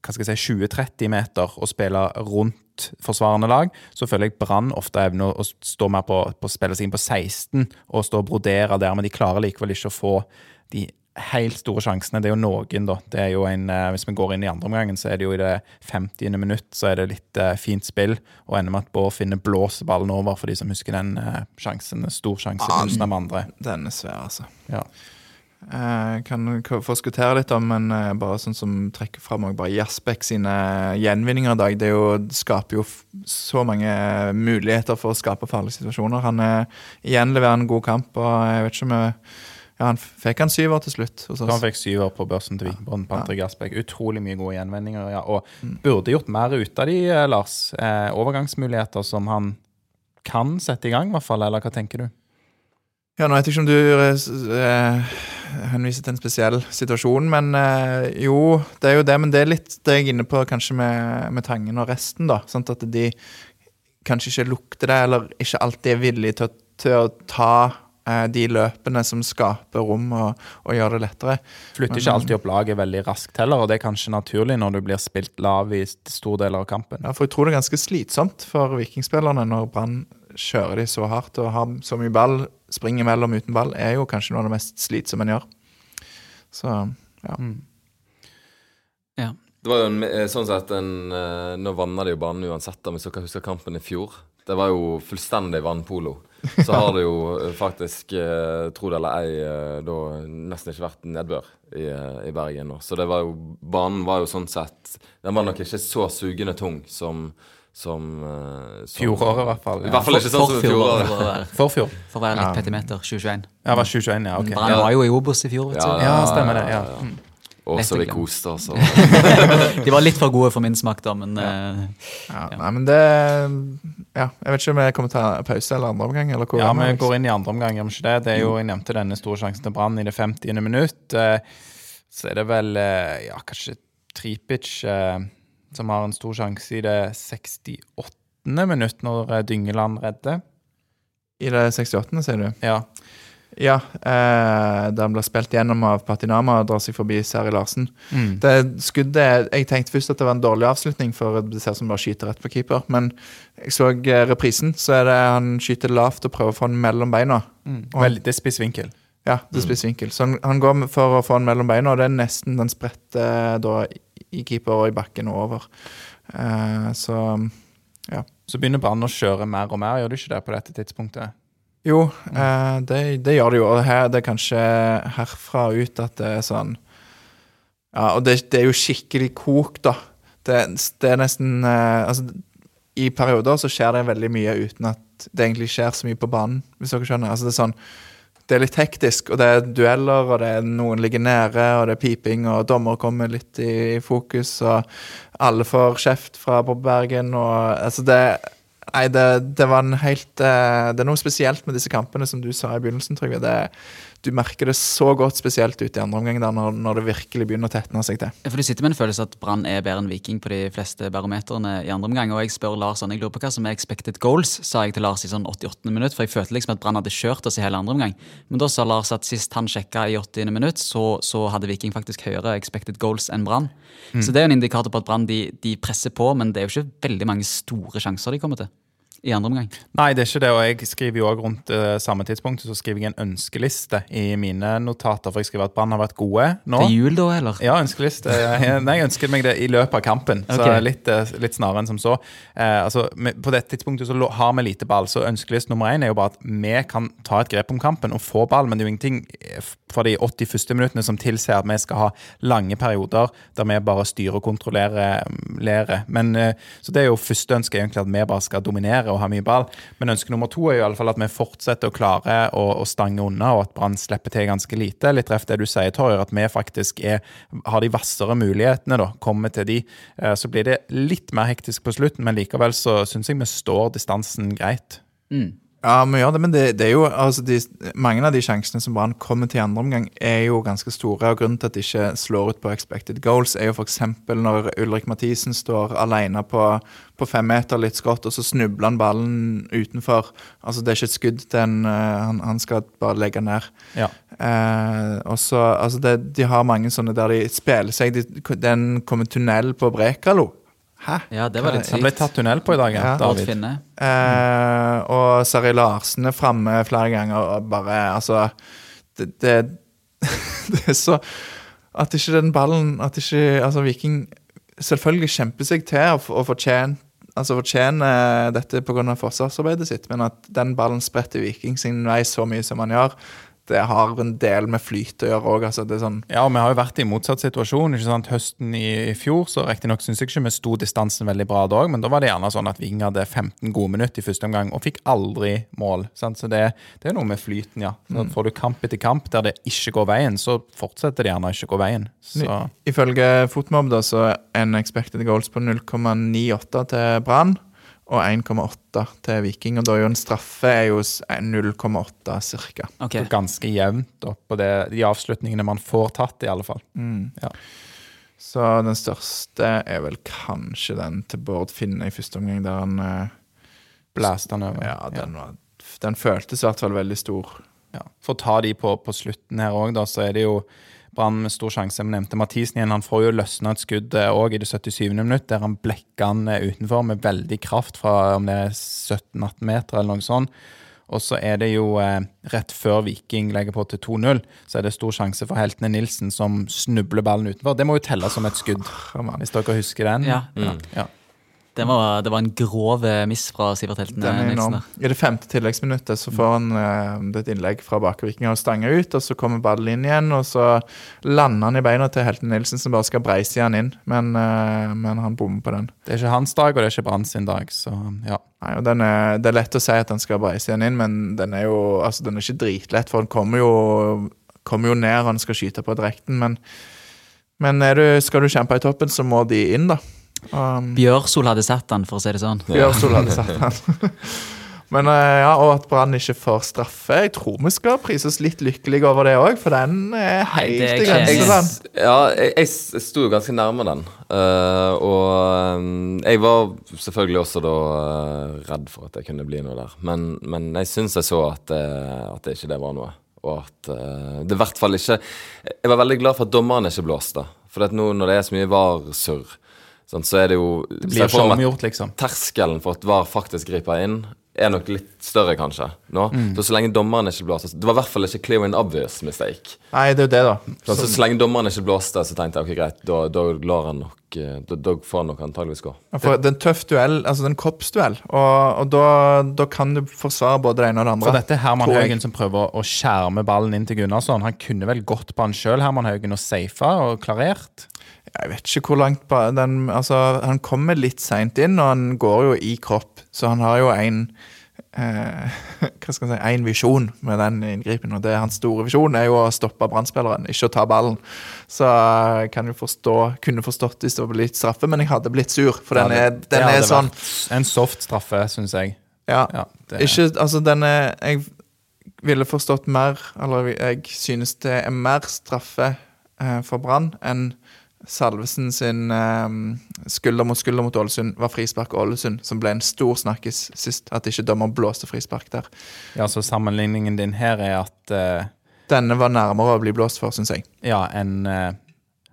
hva skal jeg si, 20-30 meter og spille rundt forsvarende lag, så føler jeg Brann ofte evner å stå mer på, på spille seg inn på 16 og stå og brodere der, men de klarer likevel ikke å få de helt store sjansene. Det er jo noen, da. Det er jo en, eh, hvis vi går inn i andre omgangen, så er det jo i det 50. minutt så er det litt uh, fint spill, og ender med at Bård finner blåser ballen over, for de som husker den uh, sjansen. Stor sjanse i begynnelsen av andre. Den er svær, altså. Ja. Jeg kan forskuttere litt om, men bare sånn som trekker fram bare Jasbekk sine gjenvinninger i dag. Det jo, skaper jo så mange muligheter for å skape farlige situasjoner. Han er igjen leverer en god kamp, og jeg vet ikke om jeg, ja, Han fikk han syver til slutt hos oss. han fikk syver på børsen til Vikingbånd. Patrick Asbæk. Utrolig mye gode gjenvendinger. Ja. Og burde gjort mer ut av de, eh, Lars. Eh, overgangsmuligheter som han kan sette i gang, i hvert fall. Eller hva tenker du? Ja, Nå vet jeg ikke om du eh, eh, henviser til en spesiell situasjon, men eh, jo, det er jo det. Men det er litt det jeg er inne på kanskje med, med Tangen og resten, da. Sånn at de kanskje ikke lukter det, eller ikke alltid er villige til, å- til å ta de løpene som skaper rom og, og gjør det lettere. Flytter ikke alltid opp laget veldig raskt heller, og det er kanskje naturlig når du blir spilt lav i st- store deler av kampen. Ja, for jeg tror det er ganske slitsomt for vikingspillerne når Brann kjører de så hardt og har så mye ball, springer mellom uten ball, er jo kanskje noe av det mest slitsomme en gjør. Så ja. Ja. Det var jo en, eh, sånn sett en eh, Nå vanna de jo banen uansett, hvis dere husker kampen i fjor. Det var jo fullstendig vannpolo. Så har det jo eh, faktisk, eh, tro det eller ei, eh, da nesten ikke vært nedbør i, i Bergen nå. Så det var jo Banen var jo sånn sett Den var nok ikke så sugende tung som som, uh, som Fjoråret, i hvert fall. I hvert fall ikke sånn som fjoråret. Forfjor. For å være litt petimeter. 2021. Ja, var 2021, ja. ok. Brann Ja, var jo i Obos i fjor, vet du. ja stemmer det. ja. Mm. Og så vi koste oss. De var litt for gode for min smak, da, men eh, Ja, Nei, men det Ja, jeg vet ikke om jeg kommer til å ta pause eller andre omgang. Eller hvor Ja, vi, vi går inn i andre omgang, vi ikke det? Det er jo, Jeg nevnte denne store sjansen til Brann i det 50. minutt. Eh, Så er det vel eh, ja, kanskje Tripic eh, som har en stor sjanse i det 68. minutt, når Dyngeland redder. I det 68., sier du? Ja. Ja. Eh, der han blir spilt gjennom av Patinama og drar seg forbi Seri Larsen. Mm. Det skuddet Jeg tenkte først at det var en dårlig avslutning, for det ser ut som bare skyter rett på keeper. Men jeg så eh, reprisen, så er det han skyter lavt og prøver å få den mellom beina. Mm. Veldig spiss vinkel. Ja, det er spiss vinkel. Så han, han går for å få den mellom beina, og det er nesten den spretter da i keeper og i bakken og over. Eh, så Så begynner Brann å kjøre mer og mer, gjør du ikke det på dette tidspunktet? Jo, eh, det, det gjør det jo. Og her, det er kanskje herfra ut at det er sånn Ja, og det, det er jo skikkelig kok, da. Det, det er nesten eh, Altså, i perioder så skjer det veldig mye uten at det egentlig skjer så mye på banen, hvis dere skjønner. Altså, det er sånn det er litt hektisk, og det er dueller, og det er noen ligger nede, og det er piping, og dommer kommer litt i fokus, og alle får kjeft fra Bob Bergen, og altså det Nei, det, det var en helt eh, Det er noe spesielt med disse kampene, som du sa i begynnelsen, Trygve. Det, du merker det så godt spesielt ut i andre omgang, der, når, når det virkelig begynner å tetne seg til. For Du sitter med en følelse at Brann er bedre enn Viking på de fleste barometerne i andre omgang. Og jeg spør Lars sånn, jeg lurer på hva som er expected goals, sa jeg til Lars i sånn 88. minutt. For jeg følte liksom at Brann hadde kjørt oss i hele andre omgang. Men da sa Lars at sist han sjekka i 80. minutt, så, så hadde Viking faktisk høyere expected goals enn Brann. Så det er en indikator på at Brann de, de presser på, men det er jo ikke veldig mange store sjanser de kommer til. I andre omgang. Nei, det er ikke det, og jeg skriver jo også rundt uh, samme tidspunkt, så skriver jeg en ønskeliste i mine notater, for jeg skriver at Brann har vært gode nå. Til jul, da, eller? Ja, ønskeliste. Nei, jeg ønsket meg det i løpet av kampen, så Ok. litt, eh, litt snarere enn som så. Uh, altså, på dette tidspunktet så har vi lite ball, så ønskeliste nummer én er jo bare at vi kan ta et grep om kampen og få ball, men det er jo ingenting fra de 80 første minuttene som tilsier at vi skal ha lange perioder der vi bare styrer og kontrollerer mm, læret. Men, eh, så det er jo første ønske egentlig at vi bare skal dominere og ha mye ball. Men ønske nummer to er jo i alle fall at vi fortsetter å klare å, å stange unna, og at Brann slipper til ganske lite. Litt reft det du sier, Torjer, at vi faktisk er, har de vassere mulighetene, da, kommer til de. Eh, Så blir det litt mer hektisk på slutten, men likevel så syns jeg vi står distansen greit. Ja, vi gjør det, men det, det er jo altså de, Mange av de sjansene som Brann kommer til i andre omgang, er jo ganske store. og Grunnen til at de ikke slår ut på expected goals, er jo f.eks. når Ulrik Mathisen står alene på, på fem meter, litt skrått, og så snubler han ballen utenfor. Altså Det er ikke et skudd, til en, eh, han, han skal bare legge ned. Ja. Eh, og så, altså det, De har mange sånne der de spiller seg de, Den kommer tunnel på Brekalo. Hæ? Ja, det var litt Han ble tatt tunnel på i dag, ja. David. Finne. Eh, og Sari Larsen er framme flere ganger og bare Altså Det, det, det er så At ikke den ballen At ikke Altså, Viking selvfølgelig kjemper seg til og, og fortjener Altså fortjener dette pga. forsvarsarbeidet sitt, men at den ballen spretter Viking sin vei så mye som han gjør, det har en del med flyt å gjøre òg. Altså, sånn Ja, og vi har jo vært i motsatt situasjon. ikke sant? Høsten i, i fjor så riktignok syns jeg ikke vi sto distansen veldig bra da òg, men da var det gjerne sånn at Ving hadde 15 gode minutter i første omgang og fikk aldri mål. sant? Så det, det er noe med flyten, ja. Så Får du kamp etter kamp der det ikke går veien, så fortsetter det gjerne ikke gå veien. Så Ifølge Fotmob da, så er en expected goals på 0,98 til Brann og 1,8 til Viking. Og da er jo en straffe er jo 0,8 cirka. Okay. ganske jevnt opp på det, de avslutningene man får tatt, i alle fall. Ja. Så den største er vel kanskje den til Bård Finne i første omgang, der han eh, Blæste han over. Ja, den, var, den føltes i hvert fall veldig stor. Ja. For å ta de på, på slutten her òg, da, så er det jo Brann med stor sjanse. Vi nevnte Mathisen igjen. Han får jo løsna et skudd òg i det 77. minutt, der han blekker han eh, utenfor med veldig kraft fra om det er 17-18 meter eller noe sånt. Og så er det jo eh, rett før Viking legger på til 2-0, så er det stor sjanse for heltene Nilsen som snubler ballen utenfor. Det må jo telle som et skudd, hvis dere husker den. Ja. ja. ja. Det var, det var en grov miss fra Sivert Helten. I det femte tilleggsminuttet så får han eh, et innlegg fra bak og stanger ut, og så kommer ballen inn igjen, og så lander han i beina til Helten Nilsen, som bare skal breise han inn, men, eh, men han bommer på den. Det er ikke hans dag, og det er ikke Brann sin dag, så ja. Nei, og den er, Det er lett å si at han skal breise han inn, men den er jo altså den er ikke dritlett, for han kommer jo, kommer jo ned og han skal skyte på direkten, men, men er du, skal du kjempe i toppen, så må de inn, da. Um, Bjørsol hadde sett han, for å si det sånn. Bjørsol hadde sett han. Men eh, ja, Og at Brann ikke får straffe. Jeg tror vi skal prise oss litt lykkelige over det òg, for den er helt i grenseland. ja, jeg, jeg sto jo ganske nærme den. Uh, og jeg var selvfølgelig også da eh, redd for at det kunne bli noe der. Men, men jeg syns jeg så at, det- at det ikke det var noe. Og at uh, det i hvert fall ikke Jeg var veldig glad for at dommeren ikke blåste. For at nå når det er så mye VAR-surr, sånn, så er det jo Det blir ikke omgjort, liksom. terskelen for at VAR faktisk griper inn, er nok litt større, kanskje. nå. Mm. Så så lenge dommeren ikke blåste Det var i hvert fall ikke clear and obvious mistake. Nei, det er jo det, da. Så, så, så lenge dommeren ikke blåste, så tenkte jeg ok, greit, da, da lar han nok eh, da, da får han nok antageligvis gå. Ja, For det er en tøff duell, altså det er en kroppsduell, og, og da, da kan du forsvare både det ene og det andre. For dette er Herman. Haugen som prøver å skjerme ballen inn til Gunnarsson. Han kunne vel gått på han sjøl, Herman Haugen, og safa og klarert. Jeg vet ikke hvor langt den, altså, Han kommer litt seint inn, og han går jo i kropp, så han har jo en eh, hva skal jeg si, en visjon med den inngripen. og det Hans store visjon er jo å stoppe Brann-spilleren, ikke å ta ballen. Så jeg kan jo forstå, kunne forstått hvis det var blitt straffe, men jeg hadde blitt sur. For den er, den er sånn En soft straffe, syns jeg. Ja, Ja, det- ikke, altså den er Jeg ville forstått mer, eller jeg synes det er mer straffe eh, for Brann enn Salvesen sin eh, skulder mot skulder mot Ålesund var frispark Ålesund, som ble en stor snakkis sist. At ikke dommer blåste frispark der. Ja, så Sammenligningen din her er at eh, Denne var nærmere å bli blåst for, syns jeg. Ja, enn eh,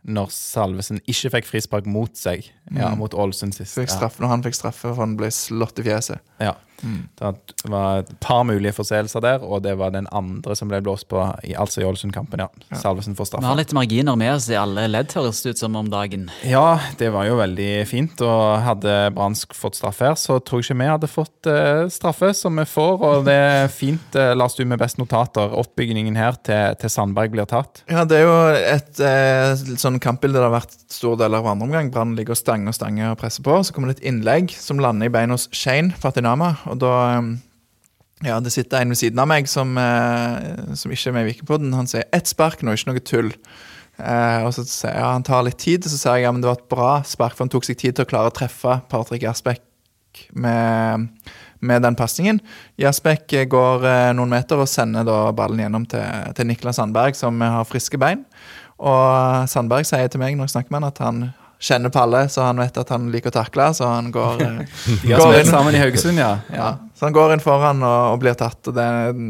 når Salvesen ikke fikk frispark mot seg. Ja, Mm. mot Ålesund sist. Fikk straffe når han fikk straffe for han ble slått i fjeset. Ja. Det var et par mulige forseelser der, og det var den andre som ble blåst på, i, altså i Ålesund-kampen. ja. Salvesen får Vi har litt marginer med oss i alle ledd, høres det ut som om dagen. Ja, det var jo veldig fint, og hadde Bransk fått straffe her, så tror jeg ikke vi hadde fått uh, straffe, som vi får, og det er fint, uh, Lars du med best notater, oppbyggingen her til, til Sandberg blir tatt. Ja, det er jo et uh, sånn kampbilde det har vært stor del av andre omgang. Brann ligger og stanger og stanger og presser på. Så kommer det et innlegg som lander i beina hos Shane Fatinama. Og da eh, Ja, det sitter en ved siden av meg som, eh, som ikke er med i Vikingpodden. Han sier 'ett spark nå, ikke noe tull'. Eh, og så sier ja, han tar litt tid, og så sier jeg ja, men det var et bra spark, for han tok seg tid til å klare å treffe Patrick Jasbekk med, med den pasningen. Jasbekk eh, går eh, noen meter og sender da ballen gjennom til, til Niklas Sandberg, som har friske bein. Og Sandberg sier til meg når jeg snakker med han at han kjenner Palle, så han vet at han liker å takle, så han går, eh, går inn. sammen i Haugesund, ja. Ja, så han går inn foran og, og blir tatt, og det er en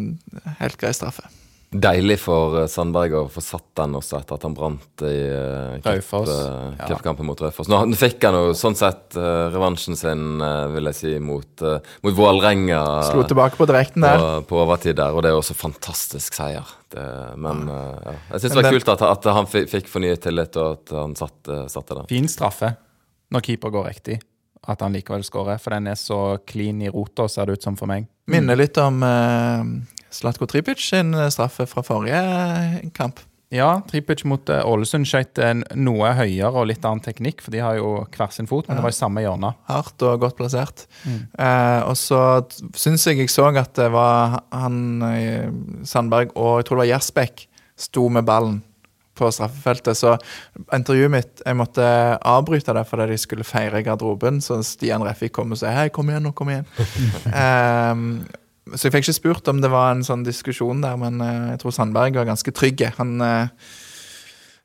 helt grei straffe. Deilig for eh, Sandberg å få satt den også etter at han brant i uh, Raufoss, ja. mot Raufoss. Nå, fikk han jo sånn sett eh, revansjen sin, eh, vil jeg si, mot, mot Vålerenga Slo tilbake på direkten der. på overtid der, og det er også fantastisk seier. Det, men eh, ja. jeg syns det var kult at, at han fikk fornyet tillit, og at han satt, satte den. Fin straffe når keeper går riktig. At han likevel skårer, for den er så clean i rota, ser det ut som for meg. Minner litt om uh, Slatko Tripic sin eh, straffe fra forrige kamp. Ja, Tripic mot eh, Ålesund skøyt noe høyere og litt annen teknikk, for de har jo hver sin fot, men det var i samme hjørne. Hardt og godt plassert. Eh, og så syns jeg jeg så at det var han eh, Sandberg og jeg tror det var Gjersbekk sto med ballen på straffefeltet. Så intervjuet mitt Jeg måtte avbryte det fordi de skulle feire garderoben. Så Stian Refvik kom og sa hei, kom igjen nå, kom igjen. Ehm, så jeg fikk ikke spurt om det var en sånn diskusjon der, men eh, jeg tror Sandberg var ganske trygg. Han eh,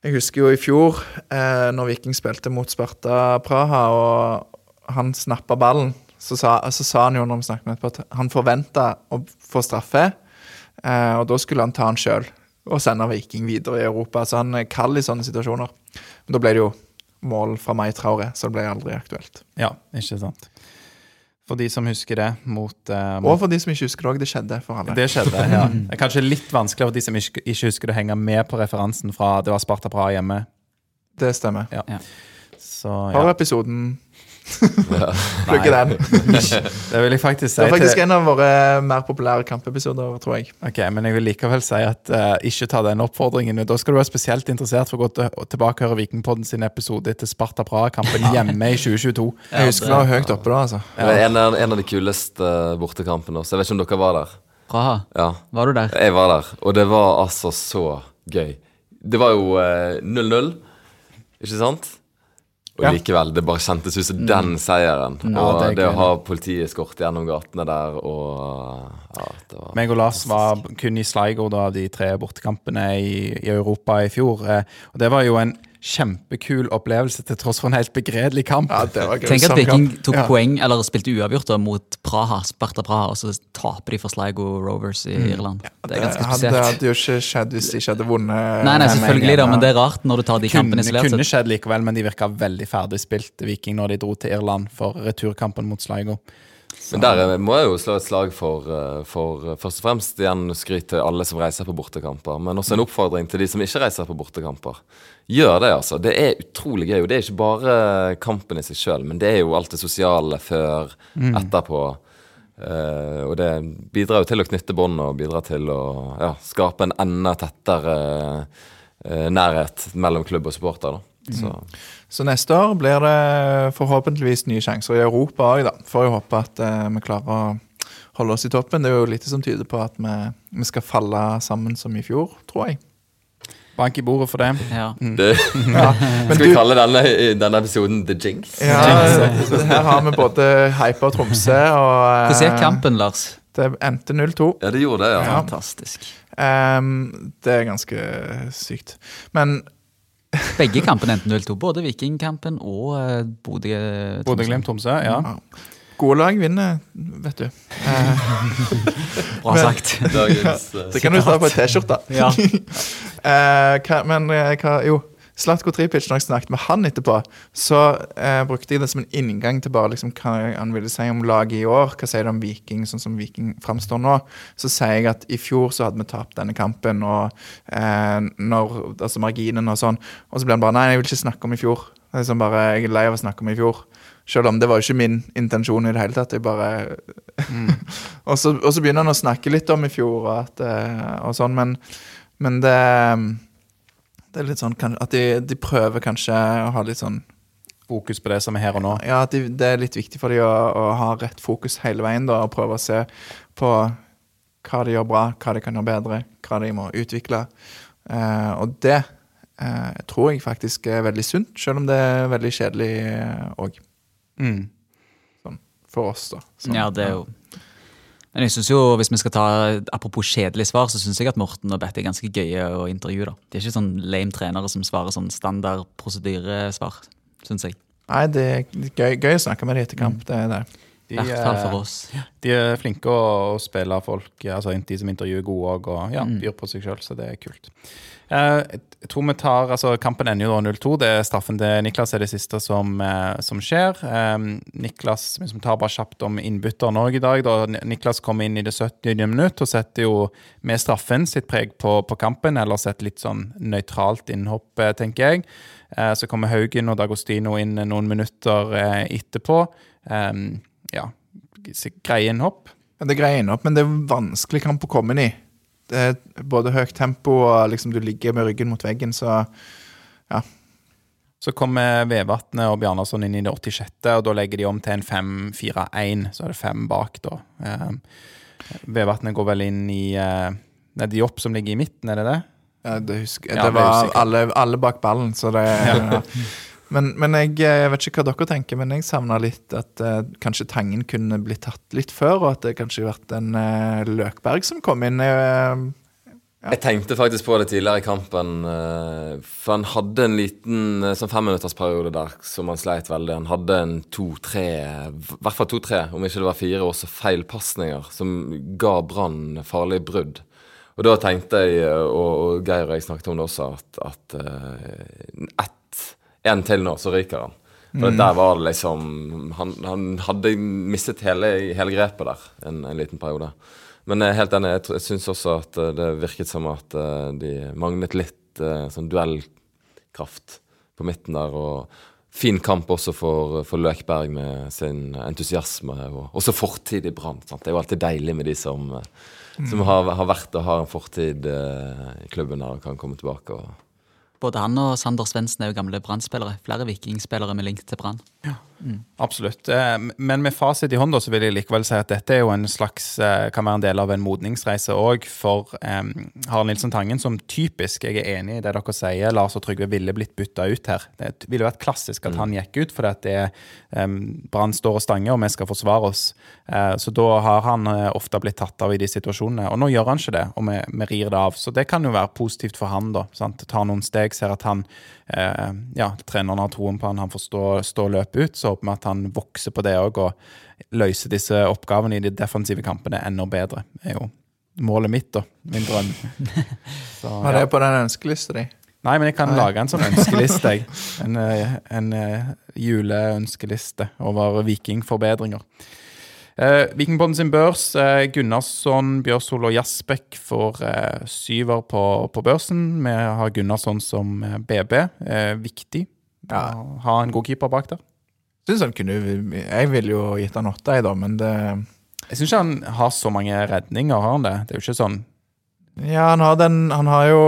Jeg husker jo i fjor, eh, når Viking spilte mot Sparta Praha, og han snappa ballen, så sa, så sa han jo når vi snakket med etterpå, at han forventa å få straffe, og da skulle han ta han sjøl og sende Viking videre i Europa. Så han er kald i sånne situasjoner. Men da ble det jo mål fra Mai Traore, så det ble aldri aktuelt. Ja, ikke sant. For de som husker det mot eh, Og for de som ikke husker det òg, det skjedde for alle. Det skjedde, ja. Det er kanskje litt vanskelig for de som ikke, ikke husker det, å henge med på referansen fra det var Sparta Praha hjemme. Det stemmer. Ja. Ja. Så Har ja. Plugge den. det vil jeg faktisk si Det er faktisk til en av våre mer populære kampepisoder, tror jeg. Ok, Men jeg vil likevel si at uh, ikke ta den oppfordringen. Da skal du være spesielt interessert for å gå til, tilbake og høre Vikingpodden sin episode etter Sparta Praha-kampen hjemme i 2022. Jeg husker det var høyt oppe da, altså. Det var en, av- en av de kuleste eh, bortekampene også. Jeg vet ikke om dere var der? Praha, Ja, var du der? jeg var der, og det var altså så gøy. Det var jo eh, 0-0, ikke sant? Og likevel, det bare kjentes ut som den seieren. Ja, og det det, å ha politieskort gjennom gatene der, og ja, det var Meg og Lars var kun i Sligo da de tre bortekampene i, i Europa i fjor. Eh, og det var jo en kjempekul opplevelse til tross for en helt begredelig kamp. Ja, det var Tenk at Viking tok Ja. poeng, eller spilte uavgjort da, mot Praha, Sparta Praha, og så taper de for Sligo Rovers i Irland. Det er ganske Det hadde, jo ikke skjedd hvis de ikke hadde vunnet. Nei, nei, selvfølgelig da, men det er rart når du tar de kunne, kampene isolert kunne skjedd likevel, men de virka veldig ferdigspilt, Viking, når de dro til Irland for returkampen mot Sligo. Men der må jeg jo slå et slag for, eh, for eh, først og fremst igjen skryt til alle som reiser på bortekamper, men også en oppfordring til de som ikke reiser på bortekamper. Gjør det, altså. Det er utrolig gøy. Og det er ikke bare kampen i seg sjøl, men det er jo alt det sosiale før, etterpå. Uh, og det bidrar jo til å knytte bånd og bidrar til å ja, skape en enda tettere uh, nærhet mellom klubb og supporter. Da. Så Så neste år blir det forhåpentligvis nye sjanser i Europa òg, da. Får jo håpe at eh, vi klarer å holde oss i toppen. Det er jo lite som tyder på at vi, vi skal falle sammen som i fjor, tror jeg. Bank i bordet for det. Ja. det, Ja, men skal vi du, kalle denne, denne episoden The Jinx? ja, her har vi både Hyper Tromsø og eh, Hvordan gikk kampen, Lars? Det endte 0-2. Ja, det gjorde det, ja. Fantastisk. Um, det er ganske sykt. Men Begge kampene endte 0-2. Både Vikingkampen og Bodø. Bodø-Glimt-Tromsø, ja. gode lag vinner, vet du. Eh, Bra sagt. Dagens eh, det kan du ta på ei T-skjorte. Ja. Eh, men eh, hva Jo, Slatko Tripic, når jeg snakket med han etterpå, så eh, brukte jeg det som en inngang til bare liksom hva han ville si om laget i år. Hva sier det om Viking, sånn som Viking framstår nå? Så sier jeg at i fjor så hadde vi tapt denne kampen, og eh, når, altså marginen og sånn. Og så blir han bare Nei, jeg vil ikke snakke om i fjor. Det er liksom bare, Jeg er lei av å snakke om i fjor. Selv om det var jo ikke min intensjon i det hele tatt. Jeg bare og, så, og så begynner han å snakke litt om i fjor og, at, eh, og sånn, men, men det Det er litt sånn at de, de prøver kanskje å ha litt sånn Fokus på det som er her og nå. Ja, at de, det er litt viktig for dem å, å ha rett fokus hele veien, da, og prøve å se på hva de gjør bra, hva de kan gjøre bedre, hva de må utvikle. Eh, og det eh, tror jeg faktisk er veldig sunt, selv om det er veldig kjedelig òg. Mm. Sånn, for oss, da. Sånn, Ja, det er jo Men jeg synes jo, hvis vi skal ta Apropos kjedelig svar, så syns jeg at Morten og Bette er ganske gøye å intervjue. da. De er ikke sånn lame trenere som svarer sånn standard prosedyresvar, syns jeg. Nei, det er gøy, gøy å snakke med dem etter kamp. Det er det. De, I hvert fall for eh, oss. De er flinke å, å spille folk, altså de som intervjuer gode òg, og ja, byr på seg sjøl, så det er kult. Eh, jeg tror vi tar, altså Kampen ender jo 0-2. Det er Straffen til Niklas er det siste som, eh, som skjer. Niklas, vi tar bare kjapt om innbytteren òg i dag. da Niklas kommer inn i det 70. minutt og setter jo med straffen sitt preg på, på kampen. eller et litt sånn nøytralt innhopp, tenker jeg. Så kommer Haugen og Dagostino inn noen minutter etterpå. Eh, ja, greie innhopp. Ja, Det er greie innhopp, men det er vanskelig kamp å komme inn i. Det er både høyt tempo og liksom du ligger med ryggen mot veggen, så ja. Så kommer Vevatnet og Bjarnason inn i det 86., og da legger de om til en 5-4-1. Så er det fem bak, da. Eh, Vevatnet går vel inn i eh, Det er Diop som ligger i midten, er det det? ja, det, husker, Ja, det var alle, alle bak ballen, så det ja. Men, men jeg, eh, jeg vet ikke hva dere tenker, men jeg savna litt at eh, kanskje Tangen kunne blitt tatt litt før, og at det kanskje vært en eh, Løkberg som kom inn. Eh, Jeg tenkte faktisk på det tidligere i kampen. eh, For han hadde en liten eh, sånn femminuttersperiode der som han sleit veldig. Han hadde en to-tre, i hvert fall to-tre, om ikke det var fire, også feilpasninger som ga Brann farlige brudd. Og da tenkte jeg, og, og Geir og jeg snakket om det også, at, at ett en til nå, så ryker han. For der var det liksom Han, han hadde mistet hele, hele grepet der en, en liten periode. Men jeg er helt enig. Jeg, jeg syns også at eh, det virket som at eh, de manglet litt eh, sånn duellkraft på midten der. Og fin kamp også for, for Løkberg med sin entusiasme. Og også fortid i Brann. Det er jo alltid deilig med de som, som har, har vært og har en fortid i klubben her og kan komme tilbake. og Både han og Sander Svendsen er jo gamle Brann-spillere. Flere vikingspillere med link til Brann. Absolutt. Eh, Men med fasit i hånda så vil jeg likevel si at dette er jo en slags eh, kan være en del av en modningsreise òg for um, Harald Nilsen Tangen, som typisk, jeg er enig i det dere sier, Lars og Trygve ville blitt bytta ut her. Det ville vært klassisk at han gikk ut, fordi at det um, Brann står og stanger, og vi skal forsvare oss. Uh, så da har han uh, ofte blitt tatt av i de situasjonene. Og nå gjør han ikke det, og vi, vi rir det av. Så det kan jo være positivt for han, da. Sant? Tar noen steg, ser at han uh, ja, treneren har troen på han, han får stå, stå løpe ut. Så håper vi at han vokser på det òg, og løser disse oppgavene i de defensive kampene enda bedre. Det er jo målet mitt, da. Min drøm. Så, var det på den ønskelista di? Nei, men jeg kan lage en sånn ønskeliste, jeg. En, eh, en eh, juleønskeliste over vikingforbedringer. Eh, Vikingpodden sin børs. Eh, Gunnarsson, Bjørsol og Jasbekk får eh, syver på, på børsen. Vi har Gunnarsson som eh, BB. Eh, viktig Ja. ha en god keeper bak der. Synes han kunne, jeg ville jo gitt han åtte, jeg, da, men det Jeg syns ikke han har så mange redninger, har han det? Det er jo ikke sånn Ja, han har, den, han har jo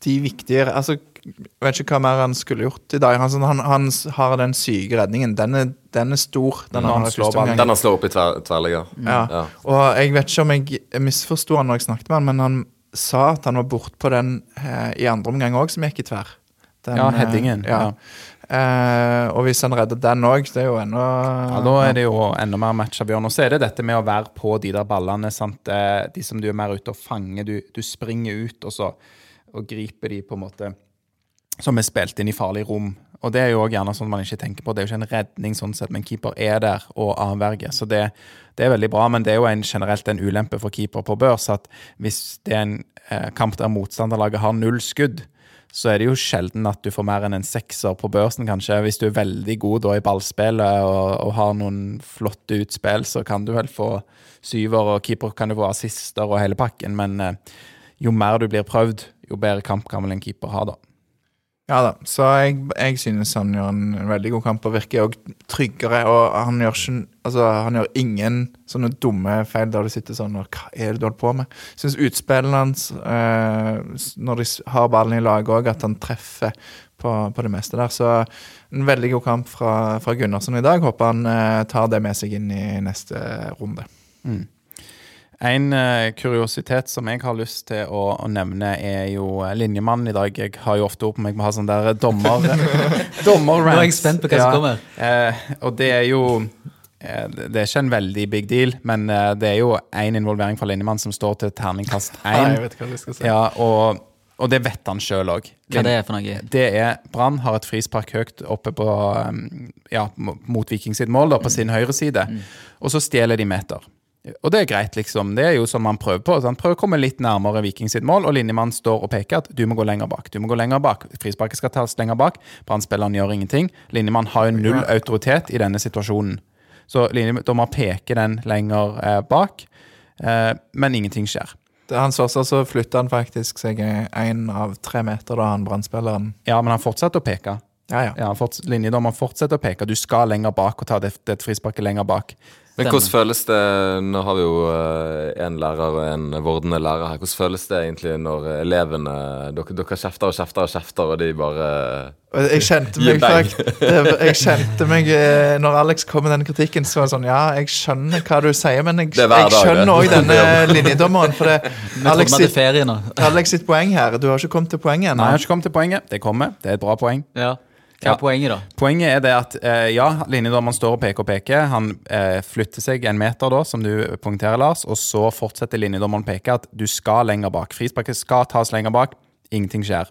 de viktige Altså, jeg vet ikke hva mer han skulle gjort i dag. Han, sånn, han, han har den syke redningen. Den er, den er stor. Den har han han slår. Den han opp i tver, tverrligger. Ja. Ja. Og jeg vet ikke om jeg, misforsto han når jeg snakket med han, men han sa at han var bortpå den eh, i andre omgang òg, som gikk i tverr. Den, Ja, eh, ja. Ja. Eh, og hvis han redder den òg, det er jo enda Ja, Da er det jo enda mer matcha, Bjørn. Og så er det dette med å være på de der ballene. sant? Eh, De som du er mer ute og fanger. Du, du springer ut og så og griper de på en måte som er spilt inn i farlig rom. Og det er jo gjerne sånn man ikke tenker på. Det er jo ikke en redning, sånn sett, men keeper er der og avverger. Så det, det er veldig bra, men det er jo en, generelt en ulempe for keeper på børs at hvis det er en eh, kamp der motstanderlaget har null skudd, så er det jo sjelden at du får mer enn en sekser på børsen, kanskje. Hvis du er veldig god da i ballspillet og, og har noen flotte utspill, så kan du vel få syver, og keeper kan du få assister og hele pakken, men eh, jo mer du blir prøvd, jo bedre kamp kan en keeper ha, da. Ja da, så jeg, jeg synes han gjør en veldig god kamp og virker òg tryggere. Og han gjør, altså, han gjør ingen sånne dumme feil der du sitter sånn og Hva er det du holder på med? Jeg syns utspillene hans, eh, når de har ballen i laget òg, at han treffer på, på det meste der. Så en veldig god kamp fra, fra Gunnarsson i dag. Håper han eh, tar det med seg inn i neste runde. En uh, kuriositet som jeg har lyst til å, å nevne, er jo eh, linjemannen i dag. Jeg har jo ofte ord på meg med å ha sånn der dommer... dommer Nå er jeg spent på hva som kommer. Uh, og det er jo eh, Det er ikke en veldig big deal, men eh, det er jo én involvering fra linjemannen som står til terningkast én. si. Ja, og, og det vet han sjøl òg. Hva det er for noe? Det er Brann har et frispark høyt oppe på Ja, mo- mot Viking sitt mål, da, på sin høyre side. Og så stjeler de meter. Og det er greit, liksom. Det er jo som man prøver på. Sant? prøver å komme litt nærmere Viking sitt mål, og linjemannen står og peker at du må gå lenger bak. Du må gå lenger bak. Frisparket skal tas lenger bak. Brannspilleren gjør ingenting. Linjemannen har jo null autoritet i denne situasjonen. Så linjedommer peker den lenger eh, bak, eh, men ingenting skjer. Han hans også, så flytta han faktisk seg én av tre meter, da, han brannspilleren. Ja, men han fortsetter å peke. Ja, ja. Ja, forts linjedommer fortsetter å peke. Du skal lenger bak og ta det, det frisparket lenger bak. Men hvordan føles det Nå har vi jo én lærer og en vordende lærer her. Hvordan føles det egentlig når elevene Dere, dere kjefter og kjefter og kjefter, og de bare Jeg kjente meg bang. fakt- Jeg kjente meg eh, Når Alex kom med den kritikken, så var det sånn Ja, jeg skjønner hva du sier, men jeg, jeg skjønner òg denne linjedommeren. For det Alex sitt. Alex sitt poeng her Du har ikke kommet til poenget Nei, ennå. jeg har ikke kommet til poenget. Det kommer. Det er et bra poeng. Ja. Hva Ja. er poenget, da? Poenget er det at eh, ja, linjedommeren står og peker og peker. Han eh, flytter seg en meter, da, som du poengterer, Lars, og så fortsetter linjedommeren å peke at du skal lenger bak. Frisparket skal tas lenger bak. Ingenting skjer.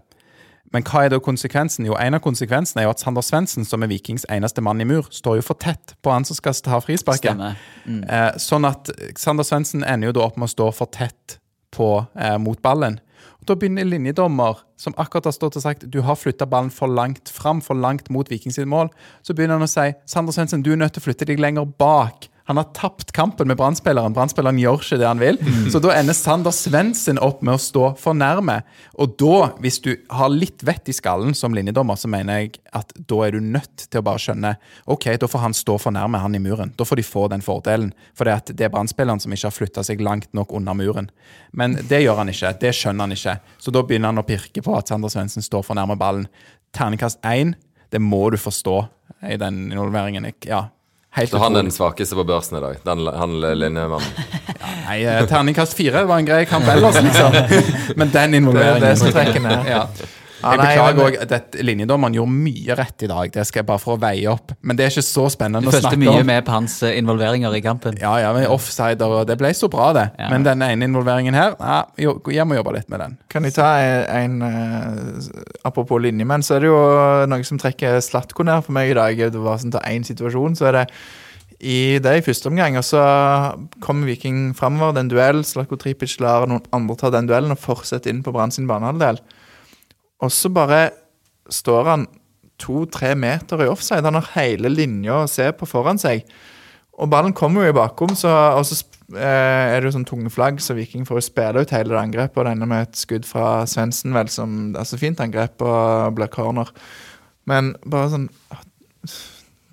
Men hva er da konsekvensen? Jo, En av konsekvensene er jo at Sander Svendsen, som er Vikings eneste mann i mur, står jo for tett på han som skal ta frisparket. Mm. Eh, sånn at Sander Svendsen ender jo da opp med å stå for tett på, eh, mot ballen. Og Da begynner linjedommer, som akkurat har stått og sagt du har flytta ballen for langt fram, for langt mot Vikings mål, så begynner han å si Sander Svendsen, du er nødt til å flytte deg lenger bak. Han har tapt kampen med Brannspilleren. Brannspilleren gjør ikke det han vil. Så da ender Sander Svendsen opp med å stå for nærme. Og da, hvis du har litt vett i skallen som linjedommer, så mener jeg at da er du nødt til å bare skjønne ok, da får han stå for nærme han i muren. Da får de få den fordelen. For det, er Brannspilleren som ikke har flytta seg langt nok under muren. Men det gjør han ikke. Det skjønner han ikke. Så da begynner han å pirke på at Sander Svendsen står for nærme ballen. Terningkast én, det må du forstå i den involveringen. Ja, helt Så han er den svakeste på børsen i dag? Den, han linjemannen? Nei, eh, terningkast fire var en grei kamp ellers, liksom. Men den involveringen Det er det som trekker ned. Ja. Ja, Jeg beklager òg at linjedommeren gjorde mye rett i dag. Det skal jeg bare for å veie opp. Men det er ikke så spennende å Du om. fulgte følte mye med på hans eh, involveringer i kampen. Ja, ja, men offsider og Det ble så bra, det. Ja. Men den ene involveringen her ja, Jeg må jobbe litt med den. Kan jeg ta en, eh, Apropos linjemenn, så er det jo noe som trekker Slatko ned for meg i dag. Det var sånn til én situasjon, så er det i det i første omgang, og så kommer Viking framover. Det er en duell. Slatko Tripic lar noen andre ta den duellen og fortsetter inn på Brann sin banehalvdel. Og så bare står han to-tre meter i offside. Han har hele linja å se på foran seg. Og ballen kommer jo i bakrom, så, og så eh, er det jo sånn tunge flagg, så Viking får jo spille ut hele det angrepet. Og det ender med et skudd fra Svendsen, vel, som altså fint angrep og blir corner. Men bare sånn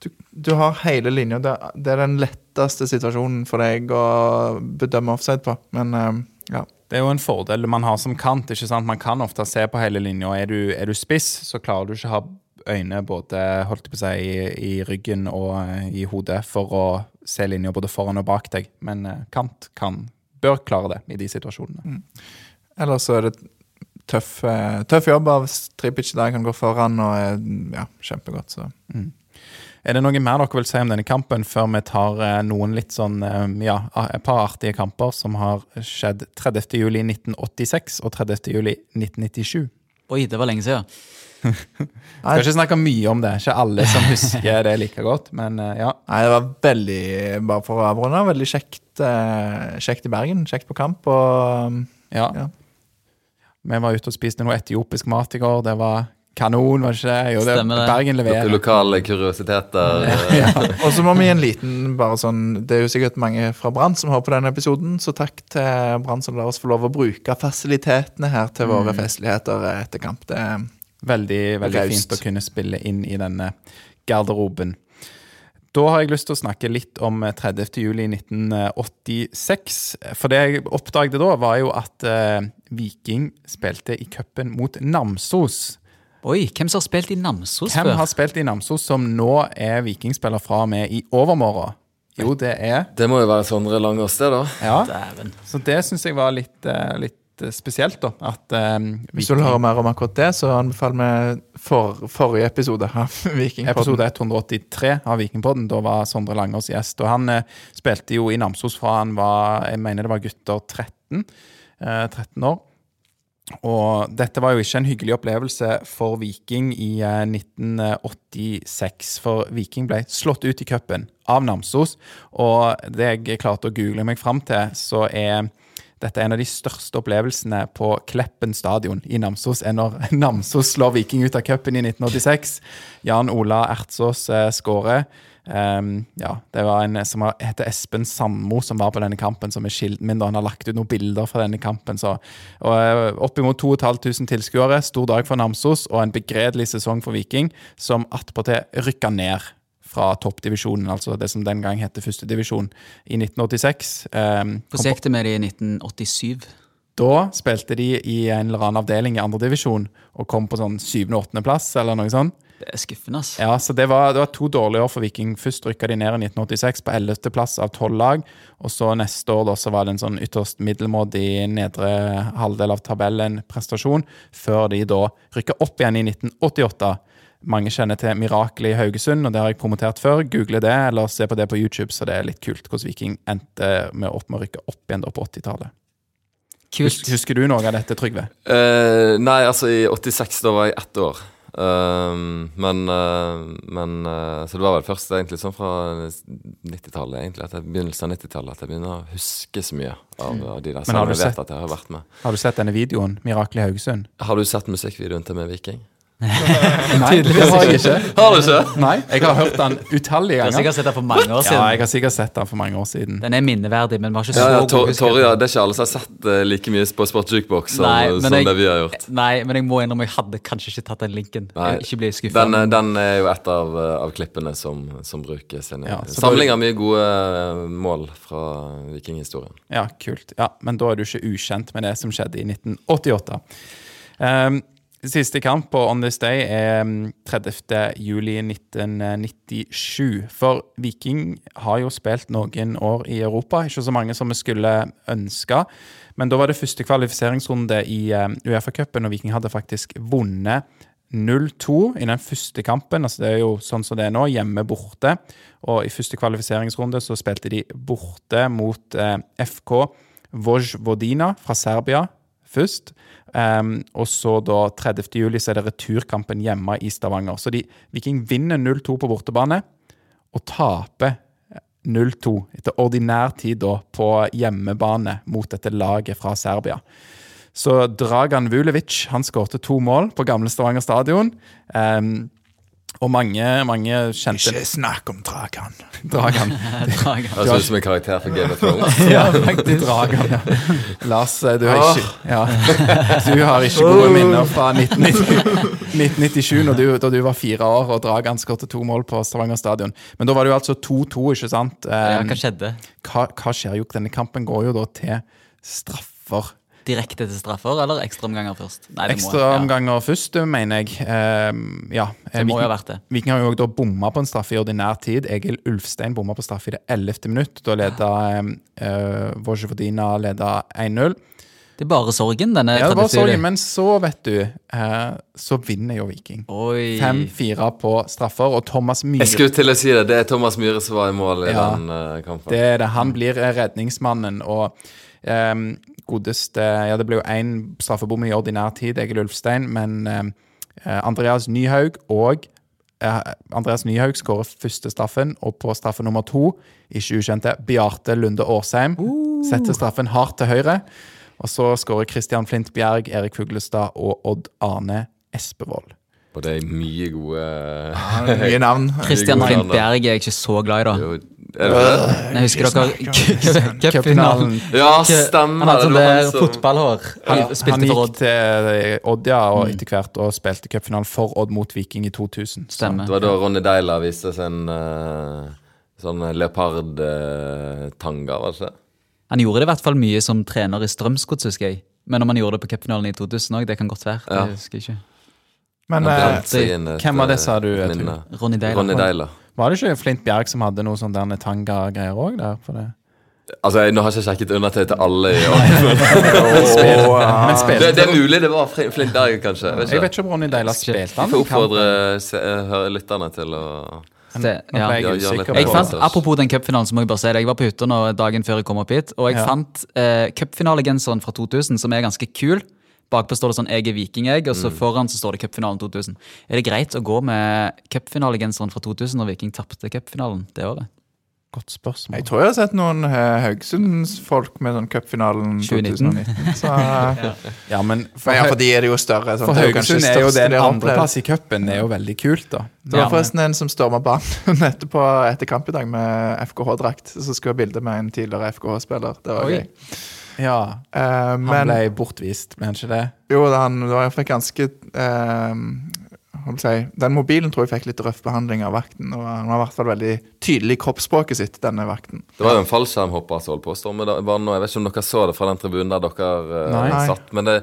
Du, du har hele linja. Det, det er den letteste situasjonen for deg å bedømme offside på. Men eh, ja. Det er jo en fordel man har som kant. ikke sant? Man kan ofte se på hele linja. Er, er du spiss, så klarer du ikke å ha øyne både holdt på å si, i, i ryggen og eh, i hodet for å se linja både foran og bak deg. Men eh, kant kan, bør klare det i de situasjonene. Ellers så er det tøff, eh, tøff jobb av Tripic der jeg kan gå foran og ja, kjempegodt. Så. Er det noe mer dere vil si om denne kampen før vi tar eh, noen litt sånn eh, ja, et par artige kamper som har skjedd 30. juli 1986 og 30. juli 1997? Oi, det var lenge siden. Skal ikke snakke mye om det. Ikke alle som husker det like godt, men eh, ja. Nei, det var veldig, bare for å avrunde, veldig kjekt, kjekt i Bergen. Kjekt på kamp. og ja. Ja. Vi var ute og spiste noe etiopisk mat i går. Det var kanon, var det ikke det? Jo, det Stemmer det. Bergen leverer. lokale kuriositeter. ja. Og så må vi gi en liten bare sånn Det er jo sikkert mange fra Brann som hører på denne episoden, så takk til Brann som lar oss få lov å bruke fasilitetene her til våre festligheter etter kamp. Det er Veldig, veldig Raust. fint å kunne spille inn i denne garderoben. Da har jeg lyst til å snakke litt om eh, 30. juli 1986. For det jeg oppdaget da, var jo at eh, Viking spilte i cupen mot Namsos. Oi, hvem som har spilt i Namsos Hvem før? har spilt i Namsos som nå er vikingspiller fra og med i overmorgen? Jo, det er Det må jo være Sondre Langås, det, da. Ja, Dæven. så det syns jeg var litt, eh, litt eh, spesielt, da. At um, Hvis du vil høre mer om akkurat det, så anbefaler vi for, forrige episode av Vikingpodden. Episode 183 av Vikingpodden. Da var Sondre Langås gjest. Og han uh, spilte jo i Namsos fra han var jeg mener det var gutter 13. uh, 13 år. Og dette var jo ikke en hyggelig opplevelse for Viking i eh, 1986. For Viking ble slått ut i cupen av Namsos. Og det jeg klarte å google meg fram til, så er dette en av de største opplevelsene på Kleppen stadion i Namsos er når Namsos slår Viking ut av cupen i 1986. Jan Ola Ertsås eh, skårer. Ehm, ja, det var en som heter Espen Sandmo som var på denne kampen, som er kilden min. da Han har lagt ut noen bilder fra denne kampen. Så, og, eh, Oppimot 2500 tilskuere. Stor dag for Namsos og en begredelig sesong for Viking, som attpåtil rykka ned fra toppdivisjonen, altså det som den gang het førstedivisjon, i 1986. Ehm, kom Hvordan gikk det med det i 1987? da spilte de i en eller annen avdeling i andredivisjon og kom på sånn syvende- og åttendeplass, eller noe sånt. Det er skuffende, ass. Ja, så det var, det var to dårlige år for Viking. Først rykka de ned i 1986 på 11. plass av 12 lag. Og så neste år da, så var det en sånn ytterst middelmådig nedre halvdel av tabellen prestasjon, før de da rykka opp igjen i 1988. Mange kjenner til Mirakelet i Haugesund, og det har jeg promotert før. Google det, eller se på det på YouTube, så det er litt kult hvordan Viking endte med opp med å rykke opp igjen da på 80-tallet. Kult. Husker du noe av dette, Trygve? Uh, nei, altså i 86, da var jeg ett år. Ehm, men uh, men uh, Så det var vel først egentlig sånn fra 90-tallet, egentlig, at jeg, begynnelsen av 90-tallet, at jeg begynner å huske så mye av av de der. Selv om jeg vet at jeg har vært med. Har du sett denne videoen? Mirakel i Haugesund? Har du sett musikkvideoen til Med Viking? Nei, det har jeg ikke. Har du ikke? Nei, jeg har hørt den utallige Du har ganger. sikkert sett den for mange år Ja, siden. jeg har sikkert sett den for mange år siden. Den er minneverdig, men vi har ikke så Ja, ja, god Tor- husk- Torja, det er ikke alle som har sett eh, like mye på Sport Jukebox som, Nei, men som jeg- det vi har gjort. Nei, men jeg må innrømme jeg hadde kanskje ikke tatt den linken. Nei, Ikke bli. Den, eh, den er jo et av, eh, av klippene som, som brukes. Ja, så samling av mye gode eh, mål fra vikinghistorien. Ja, kult. Ja, Men da er du ikke ukjent med det som skjedde i 1988. Siste kamp på On This Day er um, 30. juli 1997. For Viking har jo spilt noen år i Europa. Ikke så mange som vi skulle ønske. Men da var det første kvalifiseringsrunde i um, Uefa-cupen, og Viking hadde faktisk vunnet 0-2 i den første kampen. altså Det er jo sånn som det er nå, hjemme borte. Og i første kvalifiseringsrunde så spilte de borte mot eh, FK Vojvodina fra Serbia først. Em, og så da 30. juli så er det returkampen hjemme i Stavanger. Så de, Viking vinner 0-2 på bortebane og taper 0-2 etter ordinær tid da på hjemmebane mot dette laget fra Serbia. Så Dragan Vulevic han skårte to mål på gamle Stavanger stadion. Em, og mange, mange kjente Ikke snakk om Dragan. Dragan. Dragan. Det høres ut som en karakter for Game of Thrones. Ja, faktisk. Dragan, ja. Lars, eh, du har ikke, ja. du har ikke gode minner fra 1997, når du, da du var fire år og Dragan skåret to mål på Stavanger stadion. Men da var det jo altså 2-2, ikke sant? Ja, Eh, hva skjedde? hva, hva skjer jo? Denne kampen går jo da til straffer. Direkte til straffer, eller ekstraomganger først? Ekstraomganger ja. først, mener jeg. Uh, ja. Ja, det må jo ha vært det. Viking har jo da bomma på en straffe i ordinær tid. Egil Ulfstein bomma på straffe i det ellevte minutt. Da leda uh, Vojvodina 1-0. Det er bare sorgen, denne Ja, det var 30. sorgen, men så, vet du, eh, så vinner jo Viking. 5-4 på straffer, og Thomas Myhre Jeg skulle til å si det. Det er Thomas Myhre som var i mål i Ja. den eh, kampen. Det er det. Han blir eh, redningsmannen, og ehm, godeste Ja, det ble jo én straffebom i ordinær tid, Egil Ulfstein, men eh, Andreas Nyhaug og eh, Andreas Nyhaug skårer første straffen, og på straffe nummer to, ikke ukjente, Bjarte Lunde Årsheim setter straffen hardt til høyre. Og så skårer Christian Flint Bjerg, Erik Fuglestad og Odd Arne Espevold. Og det er mye gode Mye navn. Christian Flint Bjerg er jeg ikke så glad i, da. Jo? Jeg husker dere Cupfinalen. Ja, stemmer. Han hadde sånn det var der han som- fotballhår. Han Han, spilte for gikk Odd. til eh, Odd ja, og etter hvert og spilte cupfinalen for Odd mot Viking i 2000. Stemmer. Det var da Ronny Deila viste sin uh, sånn leopardtanga, var det ikke? Han gjorde det i hvert fall mye som trener i Strømsgods, husker jeg. Men om han gjorde det på cupfinalen i 2000 òg, det kan godt være. Ja. Det husker jeg ikke. Men Han eh, hvem var det, sa du, eh, Trygve? minne. Ronny Deila. Ronny Deila. Var det ikke Flint Bjerg som hadde noe sånn der tanga-greier òg der? For det? Altså, jeg, Nå har jeg ikke sjekket undertøy til alle i år. Det, det er mulig det var Flint Berg, kanskje. Vet Jeg vet ikke om Ronny Deila spilte Vi får oppfordre se, lytterne til å Det, ja. jeg på Jeg fant, Apropos den cupfinalen, så må jeg bare si det. Jeg var på hytta dagen før jeg kom opp hit, og jeg Ja. fant eh, cupfinalegenseren fra 2000, som er ganske kul. Bakpå står det sånn 'Jeg er viking', jeg, og så foran så står det cupfinalen 2000. Er det greit å gå med cupfinalegenseren fra 2000 når Viking tapte cupfinalen det året? Godt spørsmål. jeg tror jeg har sett noen uh, Haugesundsfolk med sånn cupfinalen 2019. 2019. Så, ja. Ja, men for, ja, for de er det jo større. sånn, for Haugesund er er jo den andreplass i cupen. Det er jo veldig kult, da. Det var forresten en som storma banen etterpå etter kamp i dag med FKH-drakt. Så skulle jeg ha bilde med en tidligere FKH-spiller. Det var gøy. gøy. Ja, Eh, Han men ble bortvist, men ikke det? jo, han det var fikk ganske eh, si, Den mobilen tror jeg fikk litt røff behandling av vakten. Og han var i hvert fall veldig tydelig i kroppsspråket sitt, denne vakten. Det var jo en fallskjermhopper som holdt på å storme banen. Jeg vet ikke om dere så det fra den tribunen der dere eh, Nei. satt. Men det,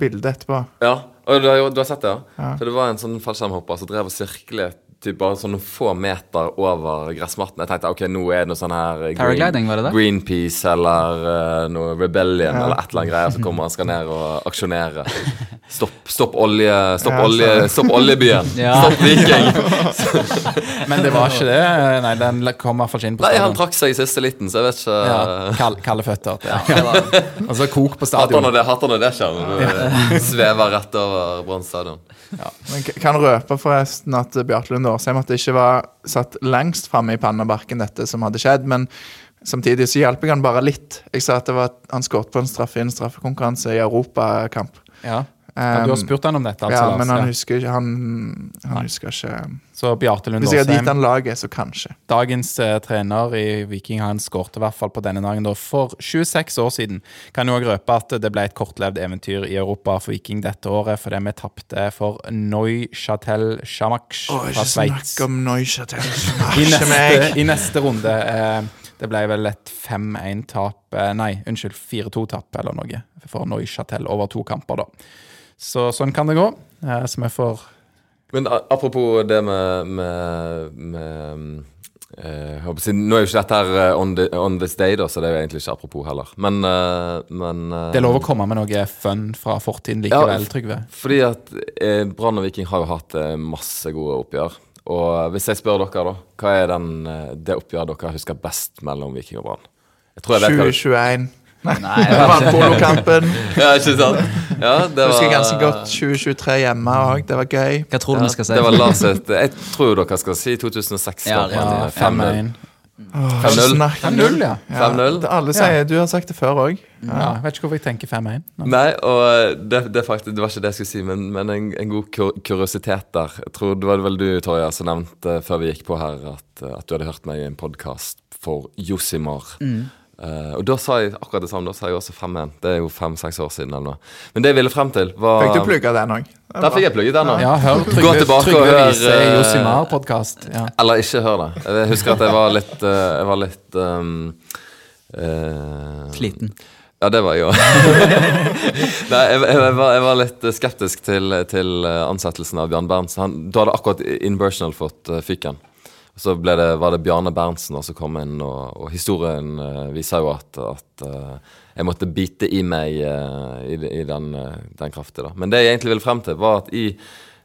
bildet etterpå. ja, og du, har, du har sett det, ja? Ja. For det var en sånn fallskjermhopper som drev og sirklet typ bare sånne få meter over gressmatten. Jeg tenkte ok, nå er det noe sånn her Paragliding, var det det? Greenpeace eller uh, noe Rebellion eller et eller annet greier som kommer og skal ned og aksjonere. Stopp, stopp olje, stopp Ja, olje, stopp oljebyen. Ja. Stopp Viking. Men det var ikke det? Nei, den kom i hvert fall ikke inn på stadion. Nei, han trakk seg i siste liten, så jeg vet ikke Ja, kald, kalde føtter. Og så kok på Hater stadion. når det, hater når det skjer, når du svever rett over Brann stadion. Men kan røpe forresten at Bjarte Lund Årsheim at det ikke var satt lengst framme i pannebarken, dette som hadde skjedd. Men samtidig så hjalp jeg han bare litt. Jeg sa at det var, han skåret på en straffe i en straffekonkurranse i europakamp. Ja. Ja, du har spurt han om dette, altså, ja, men han husker ikke Han, han husker ikke Så Bjarte Lund Hvis jeg hadde gitt han laget, så kanskje. dagens uh, trener i Viking, han skårte i hvert fall på denne dagen da, for 26 år siden. Kan jo også røpe at det ble et kortlevd eventyr i Europa for Viking dette året, fordi vi tapte for Neuchatel Chamakh Å, fra ikke Sveits. snakk om Neuchâtel. I Ikke neste. I neste runde Uh, Det ble vel et 5-1-tap eh, Nei, unnskyld, 4-2-tap eller noe for Neuchatel over to kamper, da. Så sånn kan det gå. Eh, så vi får Men apropos det med, med, med eh, jeg Nå er jo ikke dette her eh, on, the, on this day, da, så det er jo egentlig ikke apropos heller. Men, eh, men eh, Det er lov å komme med noe fun fra fortiden likevel, Trygve. Fordi at eh, Brann og Viking har jo hatt masse gode oppgjør. Og hvis jeg spør dere, da, hva er den, det oppgjøret dere husker best mellom Viking og Brann? Jeg tror jeg vet hva 2021. Nei, Det var polokampen. Ja, ikke sant? Ja, det var, husker ganske godt 2023 hjemme òg. Det var gøy. Hva tror du vi skal si? Det var Lars et Jeg tror dere skal si 2006. Ja, ja, eh, 5-0. 5-1. 5-0. 5-0, ja. Ja, 5-0. Alle sier, Du har sagt det før òg. ja. Vet ikke hvorfor jeg tenker 5-1. Nei. Og det, det, er faktisk, det var ikke det jeg skulle si, men, men en, en god kur kuriositet der. Jeg tror Det var vel du, Torje, som nevnte før vi gikk på her, at, at du hadde hørt meg i en podkast for Josimar. Eh, og da sa jeg akkurat det samme. Da sa jeg også 5-1. Det er jo fem-seks år siden. eller noe Men det jeg ville frem til, var Fikk du plugga den òg? Der fikk jeg plugget den. òg. Ja, hør Gå Trygve, tilbake og Trygve hør, viser eh, Josimar-podkast. Ja. Eller ikke hør det. Jeg husker at jeg var litt uh, Jeg var litt um, eh, Sliten. Ja, det var jeg òg. Nei, jeg, jeg, jeg, var, jeg var litt skeptisk til, til ansettelsen av Bjørn Berntsen. Han, da hadde akkurat Inversional fått uh, fyken. Så det, var det Bjarne Berntsen som kom inn, og, og historien uh, viser jo at, at uh, jeg måtte bite i meg uh, i, i den, uh, da. Men det jeg egentlig ville frem til, var at i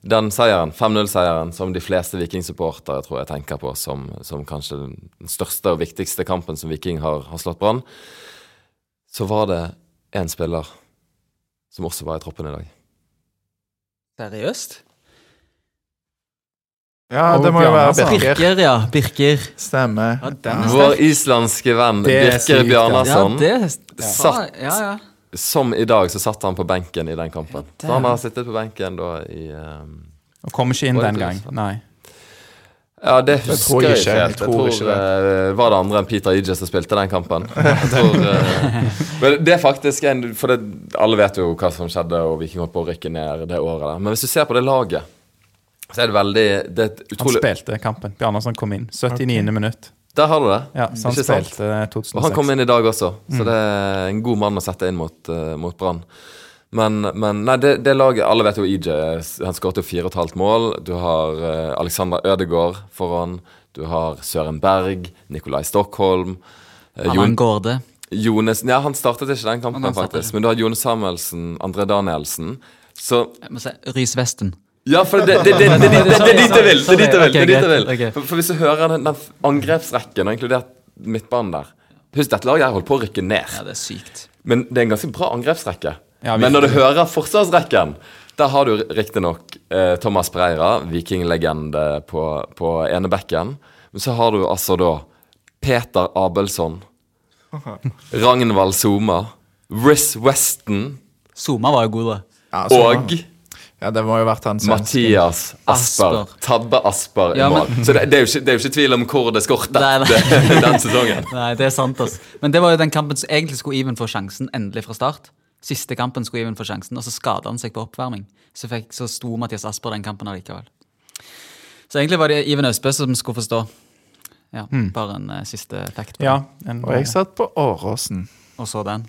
den seieren, 5-0-seieren, som de fleste Viking-supportere tror jeg tenker på som, som kanskje den største og viktigste kampen som Viking har, har slått Brann, så var det én spiller som også var i troppen i dag. Seriøst? Ja, det må jo være Bjarne, Birker. Birker, ja. Birker. Stemmer. Ja, den er Vår sterk. islandske venn Det er Birker sykt, ja. Ja, det satt Ja, ja. som i dag, så satt han på benken i den kampen. Så han har sittet på benken da i eh, Og kom ikke inn Var det den gang. Nei. Ja, det tror husker jeg jeg ikke. helt. Jeg tror tror, ikke eh, Var det andre enn Peter Idje som spilte den kampen? Jeg tror, eh, men det er faktisk en For det, alle vet jo hva som skjedde, og Viking holdt på å rykke ned det året der. Men hvis du ser på det laget, så er det veldig Det er utrolig... Han spilte kampen. Bjarnarsson kom inn. 79. minutt. Der har du det. Ja, så han Ikke sant? spilte eh, 2006. Og han kom inn i dag også, så det er en god mann å sette inn mot, uh, mot Brann. Men, men nei, det, det laget Alle vet jo EJ. Han skåret jo fire og et halvt mål. Du har uh, Alexander Ødegaard foran. Du har Søren Berg, Nikolai Stockholm. uh, Allan Jon, Gårde. Jones Ja, han startet ikke den kampen, faktisk. Men du har Jone Samuelsen, André Danielsen. Så Jeg ja, for det, det, det, det, det, det, det, det er dit jeg vil! Det er dit jeg vil! Det dit jeg vil. For, for Hvis du hører den, den angrepsrekken, og inkludert midtbanen der Husk, dette laget her holdt på å rykke ned. Ja, det er sykt. Men det er en ganske bra angrepsrekke. Ja, Men når du hører forsvarsrekken, der har du riktignok eh, Thomas Breira, vikinglegende på, på enebekken. Men så har du altså da Peter Abelsson, Ragnvald Soma, Riz Weston Zuma var jo god, da. Ja, og Ja, det må jo vært han svenske. Mathias Asper. Asper. Tabbe Asper i Ja, men- mål. Så det, det, er jo ikke, det er jo ikke tvil om hvor det skorter Nei, nei. den sesongen. Nei, det er sant, altså. Men det var jo den kampen som egentlig skulle Even få sjansen endelig fra start. Siste kampen skulle Even få sjansen, og så skada han seg på oppvarming. Så, fikk, så sto Mathias Asper den kampen allikevel. Så egentlig var det Iven Østbø som skulle forstå. Ja, Bare en eh, siste effekt. på Ja, en, Og jeg satt på Åråsen. Og så den.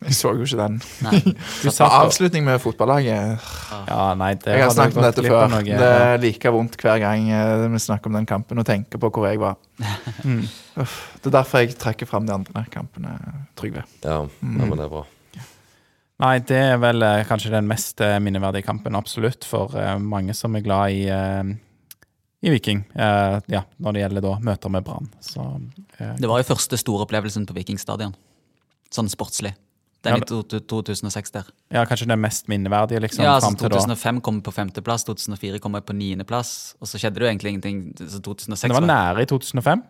Jeg så jo ikke den. Nei. du sa satt på- avslutning med fotballaget Ja, nei, det Jeg har snakket om dette før. noe. Det er like vondt hver gang eh, vi snakker om den kampen og tenker på hvor jeg var. Mm. Uff, det er derfor jeg trekker fram de andre kampene, Trygve. Ja, ja, men det er bra. Nei, det er vel eh, kanskje den mest eh, minneverdige kampen, absolutt, for eh, mange som er glad i, eh, i Viking. Eh, ja, når det gjelder da møter med Brann. Så eh, Det var jo første store opplevelsen på Vikingstadion. Sånn sportslig. Den Ja, i to- to- 2006 der. ja, kanskje den mest minneverdige, liksom, Ja, altså fram til da. 2005 kom på femteplass, 2004 kom jeg på niendeplass, og så skjedde det jo egentlig ingenting. Så 2006 Det var nære i 2005.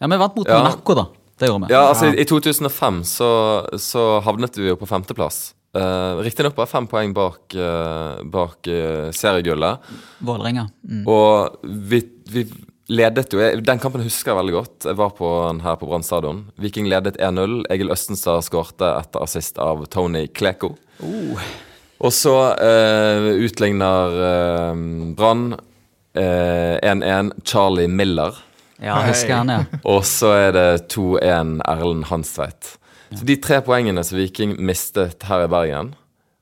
Ja, vi vant mot Ja. Monaco, da. Det gjorde vi. Ja, altså I, i 2005 så, så havnet vi jo på femteplass. Uh, Riktignok bare fem poeng bak, uh, bak uh, seriegullet. Vålerenga. Mm. Og vi, vi ledet jo Den kampen husker jeg veldig godt. Jeg var på den her på Brann stadion. Viking ledet 1-0. Egil Østenstad skårte etter assist av Tony Kleko. Og så uh, utligner eh, Brann eh, 1-1. Charlie Miller. Ja, husker han, ja. Og så er det 2-1 Erlend Hansveit. Så de tre poengene som Viking mistet her i Bergen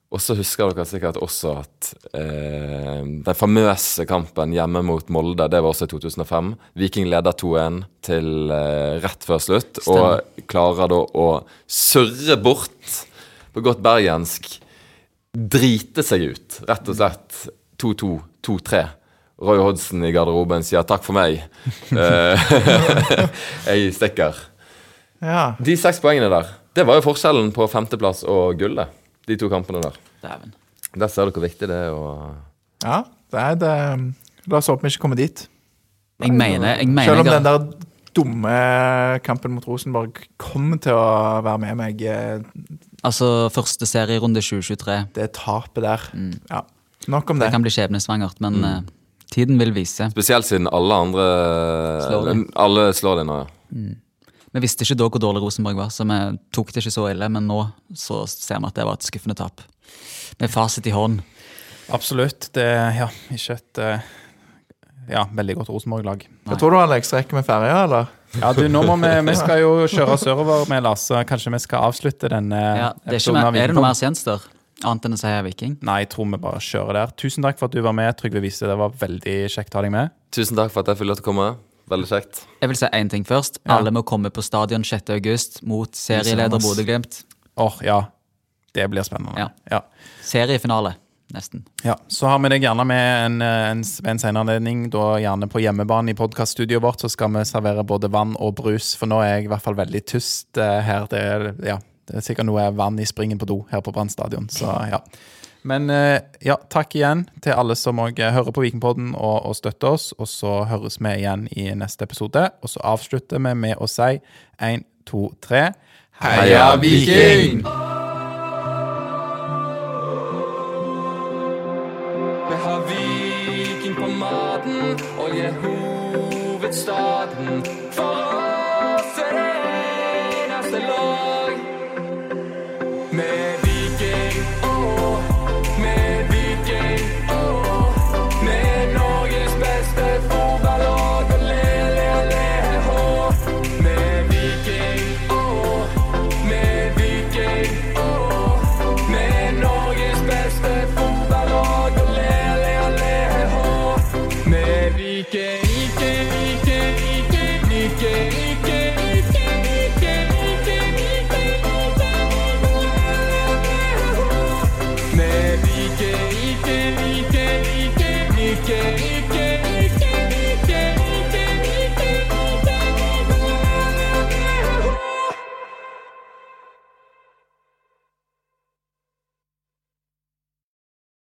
Og så husker dere sikkert også at eh, den famøse kampen hjemme mot Molde, det var også i 2005. Viking leder 2-1 til eh, rett før slutt, Stemmer. og klarer da å surre bort, på godt bergensk, drite seg ut. Rett og slett 2-2, 2-3. Roy Hodgson i garderoben sier 'takk for meg'. Eh, jeg stikker. Ja. De seks poengene der, det var jo forskjellen på femteplass og gullet. De to kampene der. Dæven. Der ser du hvor viktig det er å ja, det er det. La oss håpe vi ikke kommer dit. Jeg mener, jeg mener Selv om den der dumme kampen mot Rosenborg kommer til å være med meg, eh, Altså, første serierunde 2023. det tapet der. Ja, Nok om Det det. kan bli skjebnesvangert, men mm. tiden vil vise. Spesielt siden alle andre Slår de. Alle slår de nå, ja. Vi visste ikke da hvor dårlig Rosenborg var, så vi tok det ikke så ille. Men nå så ser vi at det var et skuffende tap. Med fasit i hånd. Absolutt. Det er ja, ikke et eh, ja, veldig godt Rosenborg-lag. Hva tror du, Alex? Rekker vi ferja, eller? Ja, du, nå må vi, vi skal jo kjøre sørover med Lasse. Kanskje vi skal avslutte denne Ja, det er, ikke mer, er det noe mer gjenstår? Annet enn å si Viking? Nei, jeg tror vi bare kjører der. Tusen takk for at du var med, Trygve Vise. Det var veldig kjekt å ha deg med. Tusen takk for at jeg fikk lov til å komme. Veldig kjekt. Jeg vil si én ting først. Ja. Alle må komme på stadion 6. august mot serieleder. Bodø-Glimt. Åh, ja. Det blir spennende. Ja. Ja. Seriefinale, nesten. Ja, Så har vi deg gjerne med en, en, en senere anledning, da gjerne på hjemmebane i podkaststudioet vårt, så skal vi servere både vann og brus, for nå er jeg i hvert fall veldig tyst eh, her. Det er, ja, det er sikkert noe vann i springen på do her på Brann stadion, så ja. Men eh, ja, takk igjen til alle som òg hører på Vikingpodden og, og, støtter oss. Og så høres vi igjen i neste episode. Og så avslutter vi med å si én, to, tre Heia Viking! Vi har Viking på maten og hovedstaden.